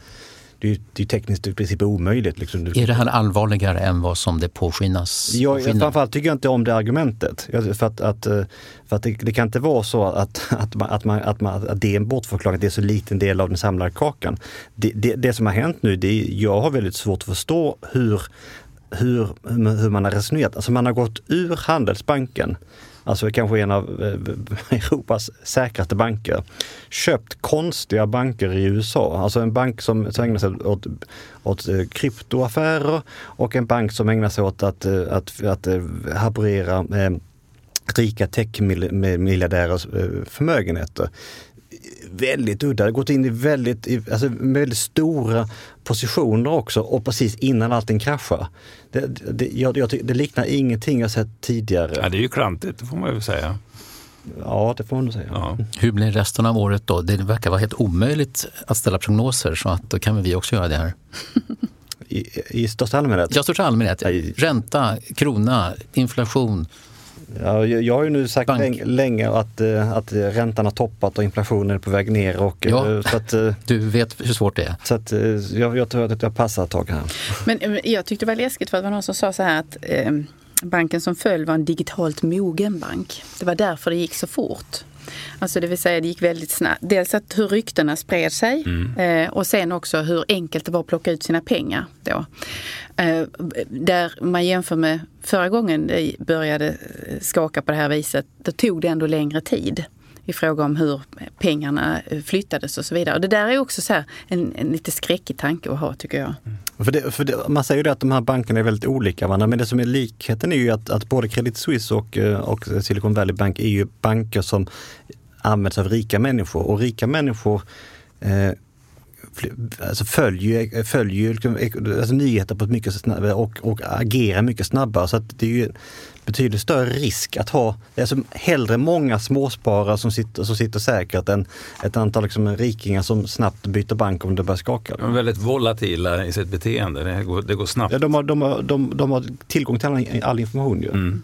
L: det är, det är tekniskt i princip omöjligt. Liksom.
K: Är det här allvarligare än vad som det påskinas?
L: Ja, framförallt tycker jag inte om det argumentet. För att, att, eh, för att det, det, kan inte vara så att, att, man, att, man, att, man, att det är en bortförklaring, att det är så liten del av den samlade kakan. Det, det, det som har hänt nu, det är, jag har väldigt svårt att förstå hur hur, hur man har resonerat. Alltså man har gått ur Handelsbanken alltså kanske en av eh, Europas säkraste banker, köpt konstiga banker i USA. Alltså en bank som, som ägnar sig åt, åt eh, kryptoaffärer och en bank som ägnar sig åt att, eh, att, att, att haverera eh, rika techmiljardärers förmögenheter väldigt udda. Det har gått in i väldigt, alltså väldigt stora positioner också och precis innan allting kraschar. Det, det, jag, jag, det liknar ingenting jag sett tidigare.
M: Ja, det är ju klantigt, det får man ju säga.
L: Ja, det får man nog säga. Ja.
K: Hur blir resten av året då? Det verkar vara helt omöjligt att ställa prognoser så att då kan vi också göra det här.
L: I, i största allmänhet?
K: Ja, största allmänhet. Ränta, krona, inflation.
L: Ja, jag har ju nu sagt Bank. länge att, eh, att räntan har toppat och inflationen är på väg ner. Och,
K: ja, eh, så att, eh, du vet hur svårt det är.
L: Så att, jag, jag tror att jag passar ett tag här.
N: Men jag tyckte det var läskigt för att det var någon som sa så här att eh, banken som föll var en digitalt mogen bank. Det var därför det gick så fort. Alltså det vill säga det gick väldigt snabbt. Dels att hur ryktena spred sig mm. eh, och sen också hur enkelt det var att plocka ut sina pengar. Då. Eh, där man jämför med förra gången det började skaka på det här viset, då tog det ändå längre tid. i fråga om hur pengarna flyttades och så vidare. Och det där är också så en, en lite skräckig tanke att ha tycker jag.
L: För det, för det, man säger ju att de här bankerna är väldigt olika varandra, men det som är likheten är ju att, att både Credit Suisse och, eh, och Silicon Valley Bank är ju banker som används av rika människor och rika människor eh, alltså följer, eh, följer liksom, alltså nyheter på ett mycket snabbare och, och agerar mycket snabbare. Så att det är ju betydligt större risk att ha, det är alltså hellre många småsparare som sitter, som sitter säkert än ett antal liksom rikingar som snabbt byter bank om det börjar skaka.
M: De är väldigt volatila i sitt beteende, det går, det går snabbt.
L: Ja, de, har, de, har, de, de har tillgång till all, all information. Ju. Mm.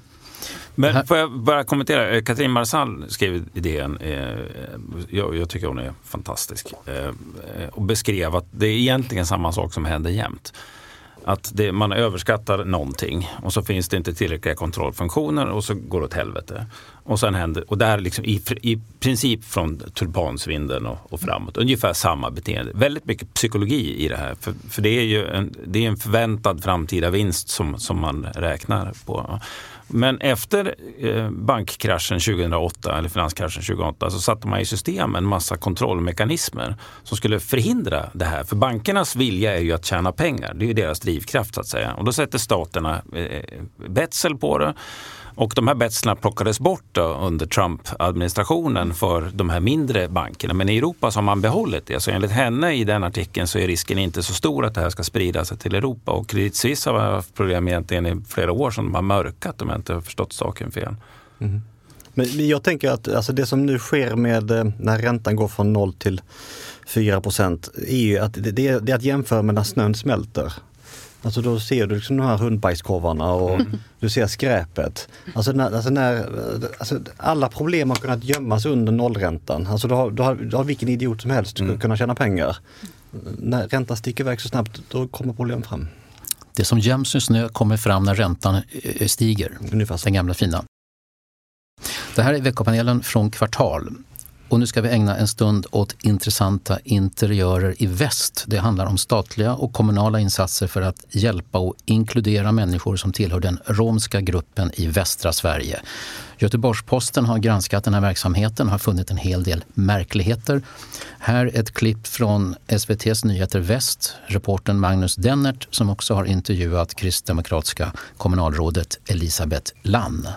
M: Men får jag bara kommentera? Eh, Katrin Marsall skrev idén, eh, jag, jag, tycker hon är fantastisk, eh, och beskrev att det är egentligen samma sak som händer jämt. Att det, man överskattar någonting och så finns det inte tillräckliga kontrollfunktioner och så går det åt helvete. Och, sen händer, och där liksom i, i princip från tulpansvindeln och, och framåt, ungefär samma beteende. Väldigt mycket psykologi i det här. För, för det är ju en, det är en förväntad framtida vinst som, som man räknar på. Men efter eh, bankkraschen 2008, eller finanskraschen 2008, så satte man i system en massa kontrollmekanismer som skulle förhindra det här. För bankernas vilja är ju att tjäna pengar. Det är ju deras drivkraft så att säga. Och då sätter staterna eh, eh, betsel på det. Och de här betslarna plockades bort under Trump-administrationen för de här mindre bankerna. Men i Europa så har man behållit det. Så enligt henne i den artikeln så är risken inte så stor att det här ska sprida sig till Europa. Och Credit Suisse har haft problem egentligen i flera år som de har mörkat om jag inte har förstått saken fel.
L: Mm. Men jag tänker att alltså det som nu sker med eh, när räntan går från 0 till 4 procent är ju att det, det, är att jämföra med när snön smälter. Alltså då ser du liksom de här hundbajskorvarna och mm. du ser skräpet. Alltså när, alltså när alltså alla problem har kunnat gömmas under nollräntan. Alltså då har, då har, då har vilken idiot som helst mm. kunnat tjäna pengar. När räntan sticker iväg så snabbt, då kommer problem fram.
K: Det som göms i snö kommer fram när räntan eh, stiger.
L: Ungefär
K: Den gamla fina. Det här är veckopanelen från Kvartal. Och nu ska vi ägna en stund åt intressanta interiörer i väst. Det handlar om statliga och kommunala insatser för att hjälpa och inkludera människor som tillhör den romska gruppen i västra Sverige. Göteborgs-Posten har granskat den här verksamheten och har funnit en hel del märkligheter. Här ett klipp från SVTs Nyheter Väst, reportern Magnus Dennert som också har intervjuat kristdemokratiska kommunalrådet Elisabeth Lann.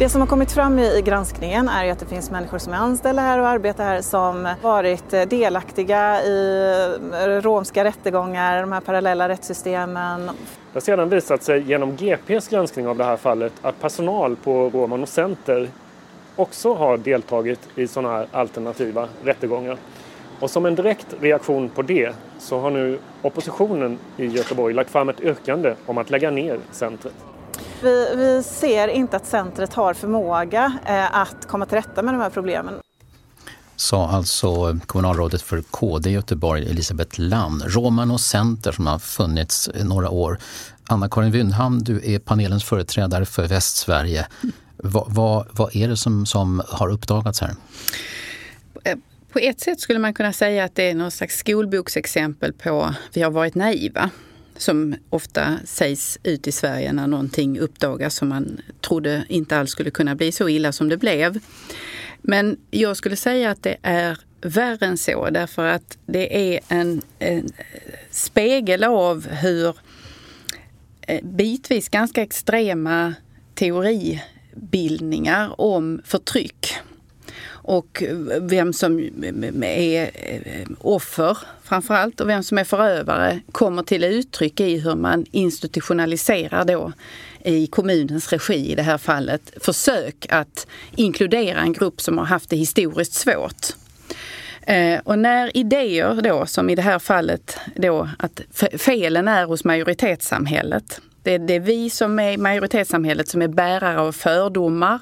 H: Det som har kommit fram i granskningen är att det finns människor som är anställda här och arbetar här som varit eh, delaktiga i eh, romska rättegångar, de här parallella rättssystemen. Det
G: har sedan visat sig genom GPs granskning av det här fallet att personal på Roman och Center också har deltagit i sådana här alternativa rättegångar. Och som en direkt reaktion på det så har nu oppositionen i Göteborg lagt fram ett yrkande om att lägga ner centret.
H: Vi, vi ser inte att centret har förmåga eh, att komma till rätta med de här problemen
K: sa alltså kommunalrådet för KD i Göteborg, Elisabeth Lam. Roman och Center som har funnits några år. Anna-Karin Wyndham, du är panelens företrädare för Västsverige. Vad, vad, vad är det som, som har uppdagats här?
N: Eh, på ett sätt skulle man kunna säga att det är något slags skolboksexempel på vi har varit naiva som ofta sägs ut i Sverige när någonting uppdagas som man trodde inte alls skulle kunna bli så illa som det blev. Men jag skulle säga att det är värre än så därför att det är en, en spegel av hur eh, bitvis ganska extrema teoribildningar om förtryck och vem som är eh, offer framförallt och vem som är förövare kommer till uttryck i hur man institutionaliserar då i kommunens regi i det här fallet försök att inkludera en grupp som har haft det historiskt svårt. Eh, och när idéer då, som i det här fallet då, att felen är hos majoritetssamhället. Det är, det är vi som är majoritetssamhället som är bärare av fördomar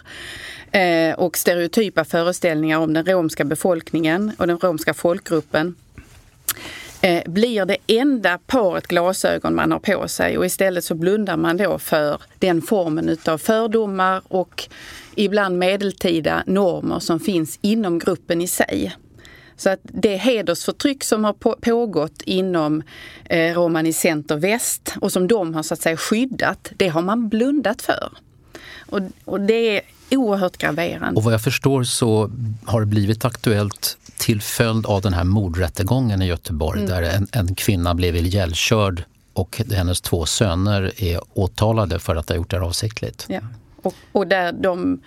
N: eh, och stereotypa föreställningar om den romska befolkningen och den romska folkgruppen eh, blir det enda paret glasögon man har på sig och istället så blundar man då för den formen utav fördomar och ibland medeltida normer som finns inom gruppen i sig. Så att det hedersförtryck som har pågått inom eh, Romani Center Väst och som de har så att säga skyddat, det har man blundat för. Och, och det är oerhört graverande.
K: Och vad jag förstår så har det blivit aktuellt till följd av den här mordrättegången i Göteborg mm. där en, en kvinna blev ihjälkörd och hennes två söner är åtalade för att ha gjort det avsiktligt.
N: Ja. Och, och där de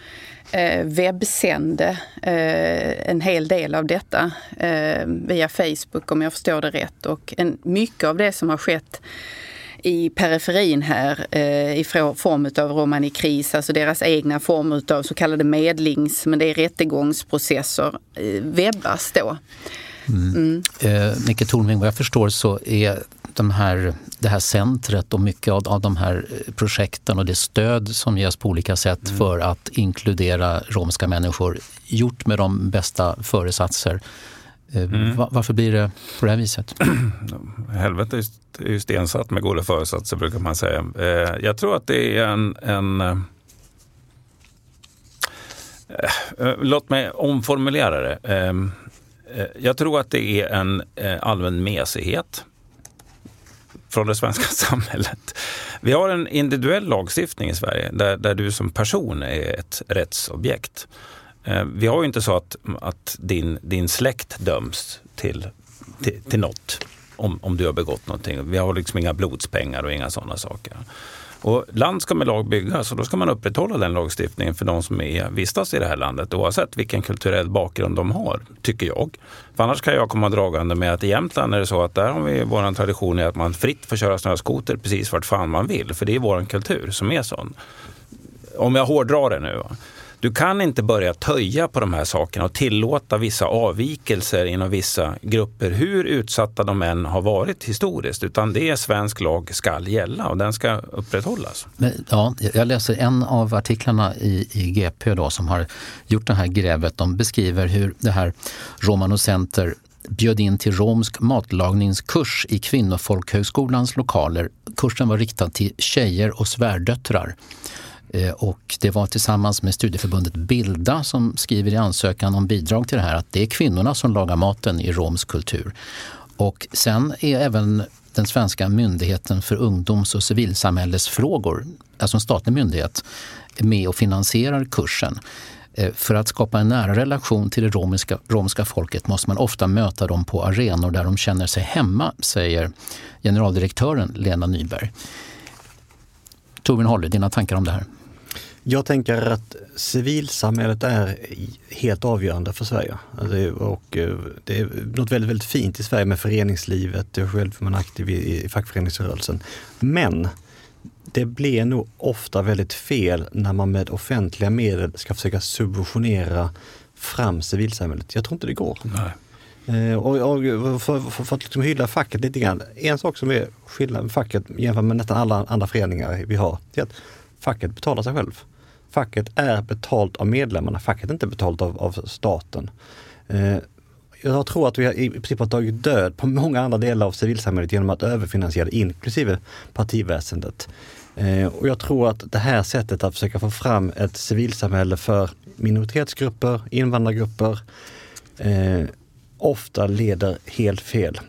N: eh, webbsände eh, en hel del av detta eh, via Facebook om jag förstår det rätt. Och en, mycket av det som har skett i periferin här eh, i form av Romani Kris, alltså deras egna form av så kallade medlings, men det är rättegångsprocesser, eh, webbas då.
K: Mm. Mm. Eh, Nicke Tornving, vad jag förstår så är de här, det här centret och mycket av, av de här eh, projekten och det stöd som ges på olika sätt mm. för att inkludera romska människor gjort med de bästa föresatser. Eh, mm. Varför blir det på det här viset?
M: Helvetet är ju stensatt med goda föresatser brukar man säga. Eh, jag tror att det är en, en Låt mig omformulera det. Jag tror att det är en allmän mesighet från det svenska samhället. Vi har en individuell lagstiftning i Sverige där, där du som person är ett rättsobjekt. Eh, vi har ju inte så att, att din, din släkt döms till, till, till något om, om du har begått någonting. Vi har liksom inga blodspengar och inga sådana saker. Och land ska med lag byggas och då ska man upprätthålla den lagstiftningen för de som är, vistas i det här landet oavsett vilken kulturell bakgrund de har, tycker jag. För annars kan jag komma dragande med att i Jämtland är det så att där har vi vår tradition är att man fritt får köra snöskoter precis vart fan man vill. För det är vår kultur som är sån. Om jag hårdrar det nu. Du kan inte börja töja på de här sakerna och tillåta vissa avvikelser inom vissa grupper, hur utsatta de än har varit historiskt. Utan det är svensk lag skall gälla och den ska upprätthållas.
K: Men, ja, jag läser en av artiklarna i, i GP då, som har gjort det här grävet. De beskriver hur det här Romano Center bjöd in till romsk matlagningskurs i Kvinnofolkhögskolans lokaler. Kursen var riktad till tjejer och svärdöttrar. Eh, och det var tillsammans med studieförbundet Bilda som skriver i ansökan om bidrag till det här att det är kvinnorna som lagar maten i romsk kultur. Och sen är även den svenska myndigheten för ungdoms och civilsamhällesfrågor, alltså en statlig myndighet, med och finansierar kursen. Eh, för att skapa en nära relation till det romiska, romska folket måste man ofta möta dem på arenor där de känner sig hemma, säger generaldirektören Lena Nyberg. Torbjörn Holle, dina tankar om det här?
L: Jag tänker att civilsamhället är helt avgörande för Sverige. Alltså, och eh, det är något väldigt, väldigt fint i Sverige med föreningslivet. Jag själv är aktiv i, i fackföreningsrörelsen. Men det blir nog ofta väldigt fel när man med offentliga medel ska försöka subventionera fram civilsamhället. Jag tror inte det går.
M: Nej.
L: Eh, och, och, för, för, för, att liksom hylla facket lite grann. En sak som är skillnad med facket jämfört med nästan alla andra föreningar vi har, är att facket betalar sig själv. Facket är betalt av medlemmarna, facket är inte betalt av, av staten. Eh, jag tror att vi har i princip har tagit död på många andra delar av civilsamhället genom att överfinansiera inklusive partiväsendet. Eh, och jag tror att det här sättet att försöka få fram ett civilsamhälle för minoritetsgrupper, invandrargrupper, eh, ofta leder helt fel.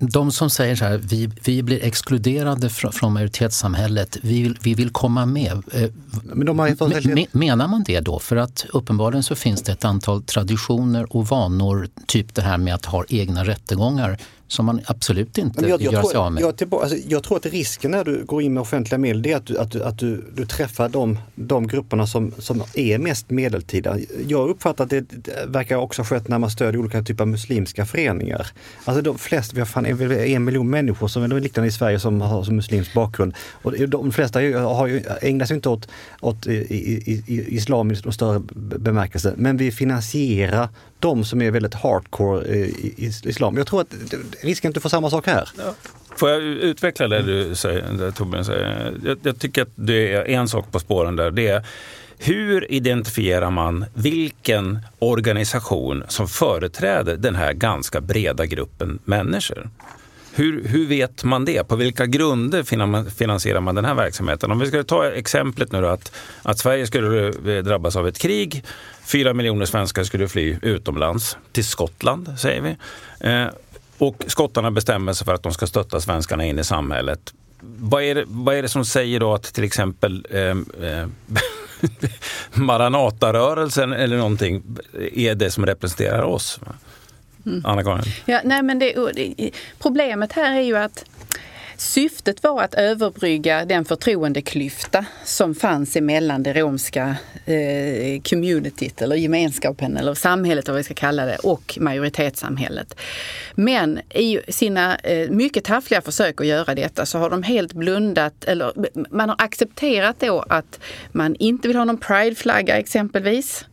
K: De som säger så här, vi, vi blir exkluderade från, från majoritetssamhället, vi vill, vi vill komma med. Eh, Men de har Menar man det då? För att uppenbarligen så finns det ett antal traditioner och vanor, typ det här med att ha egna rättegångar som man absolut inte jag, jag gör sig av med.
L: Jag, tillbaka, alltså, jag, tror att risken när du går in med offentliga medel det är att du, att du, att du, du träffar de, de grupperna som, som är mest medeltida. Jag uppfattar att det, verkar också ha skett när man stödjer olika typer av muslimska föreningar. Alltså de flesta, vi har fan en, en miljon människor som är liknande i Sverige som har som muslimsk bakgrund. Och de flesta har ju, ägnar sig inte åt, åt i, i, i, islam i större bemärkelse, men vi finansierar de som är väldigt hardcore i islam. Jag tror att risken att du får samma sak här. Ja.
M: Får jag utveckla det du säger, det Torbjörn säger? Jag, jag, tycker att det är en sak på spåren där. Det är hur identifierar man vilken organisation som företräder den här ganska breda gruppen människor? hur, hur vet man det? På vilka grunder finansierar man den här verksamheten? Om vi ska ta exemplet nu då, att, att Sverige skulle drabbas av ett krig. Fyra miljoner svenskar skulle fly utomlands, till Skottland säger vi. Och skottarna bestämmer sig för att de ska stötta svenskarna in i samhället. Vad är det, vad är det som säger då att till exempel eh, eh, Maranatarörelsen eller någonting är det som representerar oss? Mm. Anna-Karin?
N: Ja, nej, men det, problemet här är ju att Syftet var att överbrygga den förtroendeklyfta som fanns emellan det romska eh, communityt eller gemenskapen eller samhället vad vi ska kalla det och majoritetssamhället. Men i sina eh, mycket taffliga försök att göra detta så har de helt blundat eller man har accepterat då att man inte vill ha någon prideflagga exempelvis.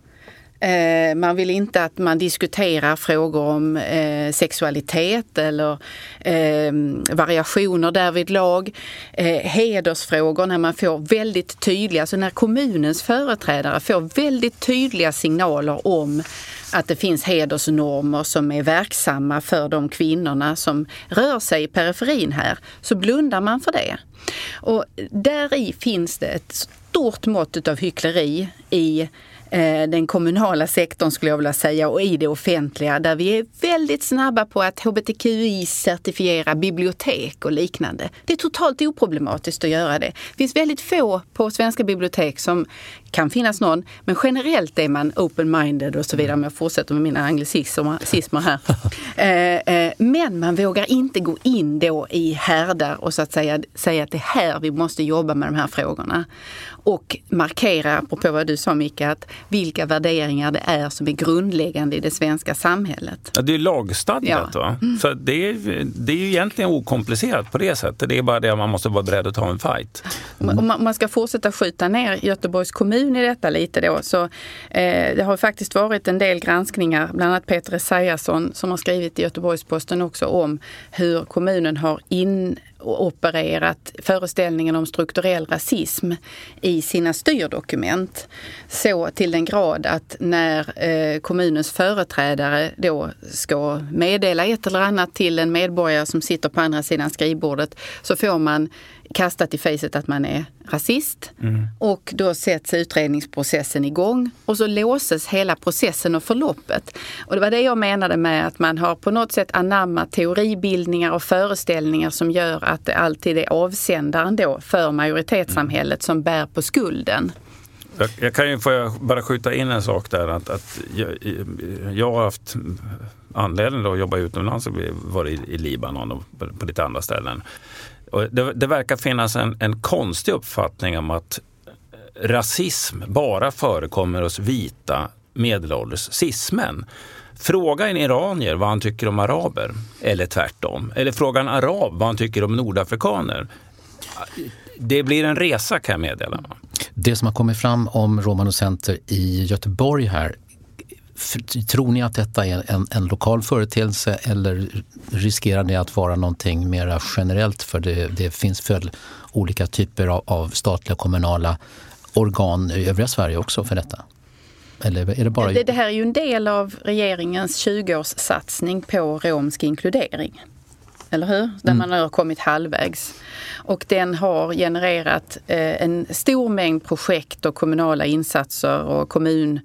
N: Eh, man vill inte att man diskuterar frågor om eh, sexualitet eller ehm, variationer därvid lag. Eh, hedersfrågor när man får väldigt tydliga, alltså när kommunens företrädare får väldigt tydliga signaler om att det finns hedersnormer som är verksamma för de kvinnorna som rör sig i periferin här, så blundar man för det. Och där i finns det ett stort mått av hyckleri i Eh, den kommunala sektorn skulle jag vilja säga och i det offentliga där vi är väldigt snabba på att hbtqi-certifiera bibliotek och liknande. Det är totalt oproblematiskt att göra det. Det finns väldigt få på svenska bibliotek som kan finnas någon, men generellt är man open-minded och så vidare om jag fortsätter med mina anglicismer här. Eh, eh, men man vågar inte gå in då i härdar och så att säga säga att det är här vi måste jobba med de här frågorna och markera, apropå vad du sa Micke, att vilka värderingar det är som är grundläggande i det svenska samhället.
M: Ja, det är lagstadgat. Ja. Va? Mm. Så det är, det är ju egentligen okomplicerat på det sättet. Det är bara det att man måste vara beredd att ta en fight.
N: Mm. Om man ska fortsätta skjuta ner Göteborgs kommun i detta lite då, så eh, det har faktiskt varit en del granskningar, bland annat Peter Esaiasson som har skrivit i Göteborgs-Posten också om hur kommunen har in opererat föreställningen om strukturell rasism i sina styrdokument. Så till den grad att när eh, kommunens företrädare då ska meddela ett eller annat till en medborgare som sitter på andra sidan skrivbordet så får man kastat i fejset att man är rasist. Mm. Och då sätts utredningsprocessen igång och så låses hela processen och förloppet. Och det var det jag menade med att man har på något sätt anammat teoribildningar och föreställningar som gör att det alltid är avsändaren då för majoritetssamhället som bär på skulden.
M: Jag, jag kan ju, får jag bara skjuta in en sak där. Att, att jag, jag har haft anledning att jobba utomlands och varit i, i Libanon och på, lite andra ställen. Och det, det verkar finnas en, en konstig uppfattning om att rasism bara förekommer hos vita medelålders cismän. Fråga en iranier vad han tycker om araber, eller tvärtom. Eller fråga en arab vad han tycker om nordafrikaner. Det blir en resa kan jag meddela.
K: Det som har kommit fram om Romano Center i Göteborg här Tror ni att detta är en, en lokal företeelse eller riskerar det att vara någonting mer generellt? För det, det finns väl olika typer av, av statliga och kommunala organ i övriga Sverige också för detta? Eller är det, bara...
N: det, det här är ju en del av regeringens 20-årssatsning på romsk inkludering. Eller hur? Där mm. man har kommit halvvägs. Och den har genererat eh, en stor mängd projekt och kommunala insatser och kommun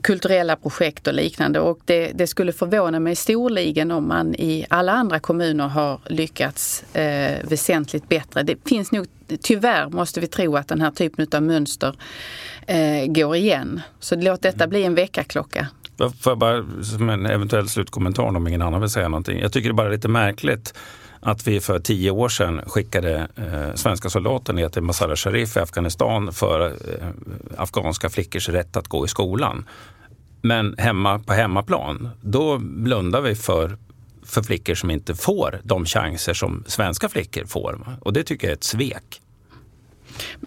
N: kulturella projekt och liknande. Och det, det, skulle förvåna mig storligen om man i alla andra kommuner har lyckats eh, väsentligt bättre. Det finns nog, tyvärr måste vi tro att den här typen av mönster eh, går igen. Så låt detta bli en väckarklocka.
M: Får jag bara som en eventuell slutkommentar om ingen annan vill säga någonting. Jag tycker det bara är lite märkligt att vi för tio år sedan skickade eh, svenska soldater ner till Mazar-e Sharif i Afghanistan för eh, afghanska flickors rätt att gå i skolan. Men hemma på hemmaplan, då blundar vi för, för flickor som inte får de chanser som svenska flickor får. Och det tycker jag är ett svek.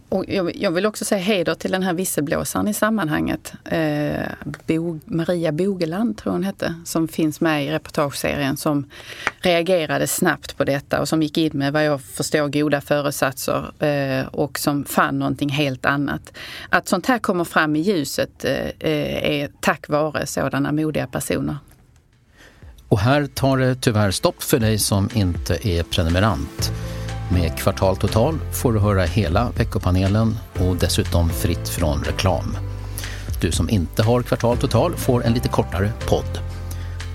N: Och jag vill också säga heder till den här visselblåsaren i sammanhanget. Eh, Bo, Maria Bogeland tror hon hette, som finns med i reportageserien som reagerade snabbt på detta och som gick in med vad jag förstår goda föresatser eh, och som fann någonting helt annat. Att sånt här kommer fram i ljuset eh, eh är tack vare sådana modiga personer.
K: Och här tar det tyvärr stopp för dig som inte är prenumerant. Med Kvartal Total får du höra hela veckopanelen och dessutom fritt från reklam. Du som inte har Kvartal Total får en lite kortare podd.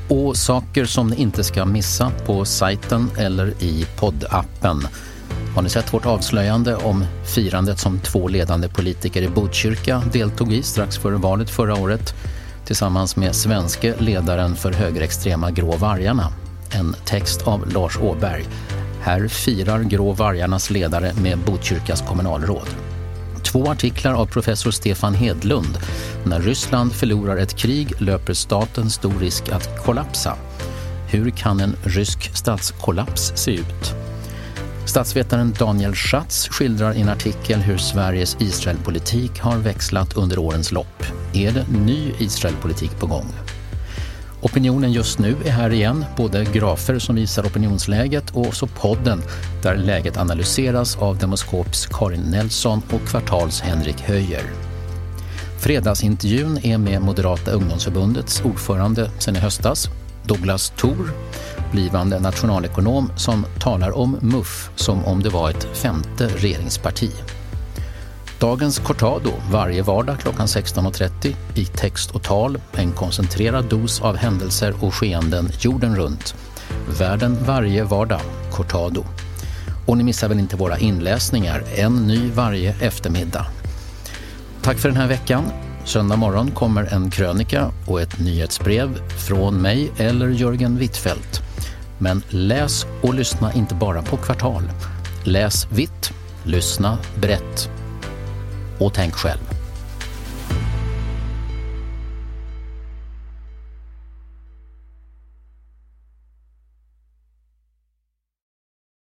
K: Och saker som ni inte ska missa på sajten eller i poddappen. Har ni sett vårt avslöjande om firandet som två ledande politiker i Botkyrka deltog i strax före valet förra året tillsammans med svenske ledaren för högerextrema Grå vargarna. En text av Lars Åberg. Här firar Grå vargarnas ledare med Botkyrkas kommunalråd. Två artiklar av professor Stefan Hedlund. När Ryssland förlorar ett krig löper staten stor risk att kollapsa. Hur kan en rysk statskollaps se ut? Statsvetaren Daniel Schatz skildrar i en artikel hur Sveriges Israelpolitik har växlat under årens lopp. Är det ny Israelpolitik på gång? Opinionen just nu är här igen, både grafer som visar opinionsläget och så podden där läget analyseras av Demoskops Karin Nelson och Kvartals Henrik Höjer. Fredagsintervjun är med Moderata ungdomsförbundets ordförande sen i höstas, Douglas Thor, blivande nationalekonom som talar om MUF som om det var ett femte regeringsparti. Dagens Cortado varje vardag klockan 16.30 i text och tal, en koncentrerad dos av händelser och skeenden jorden runt. Världen varje vardag, Cortado. Och ni missar väl inte våra inläsningar, en ny varje eftermiddag. Tack för den här veckan. Söndag morgon kommer en krönika och ett nyhetsbrev från mig eller Jörgen Wittfeldt. Men läs och lyssna inte bara på Kvartal. Läs vitt, lyssna brett och tänk själv.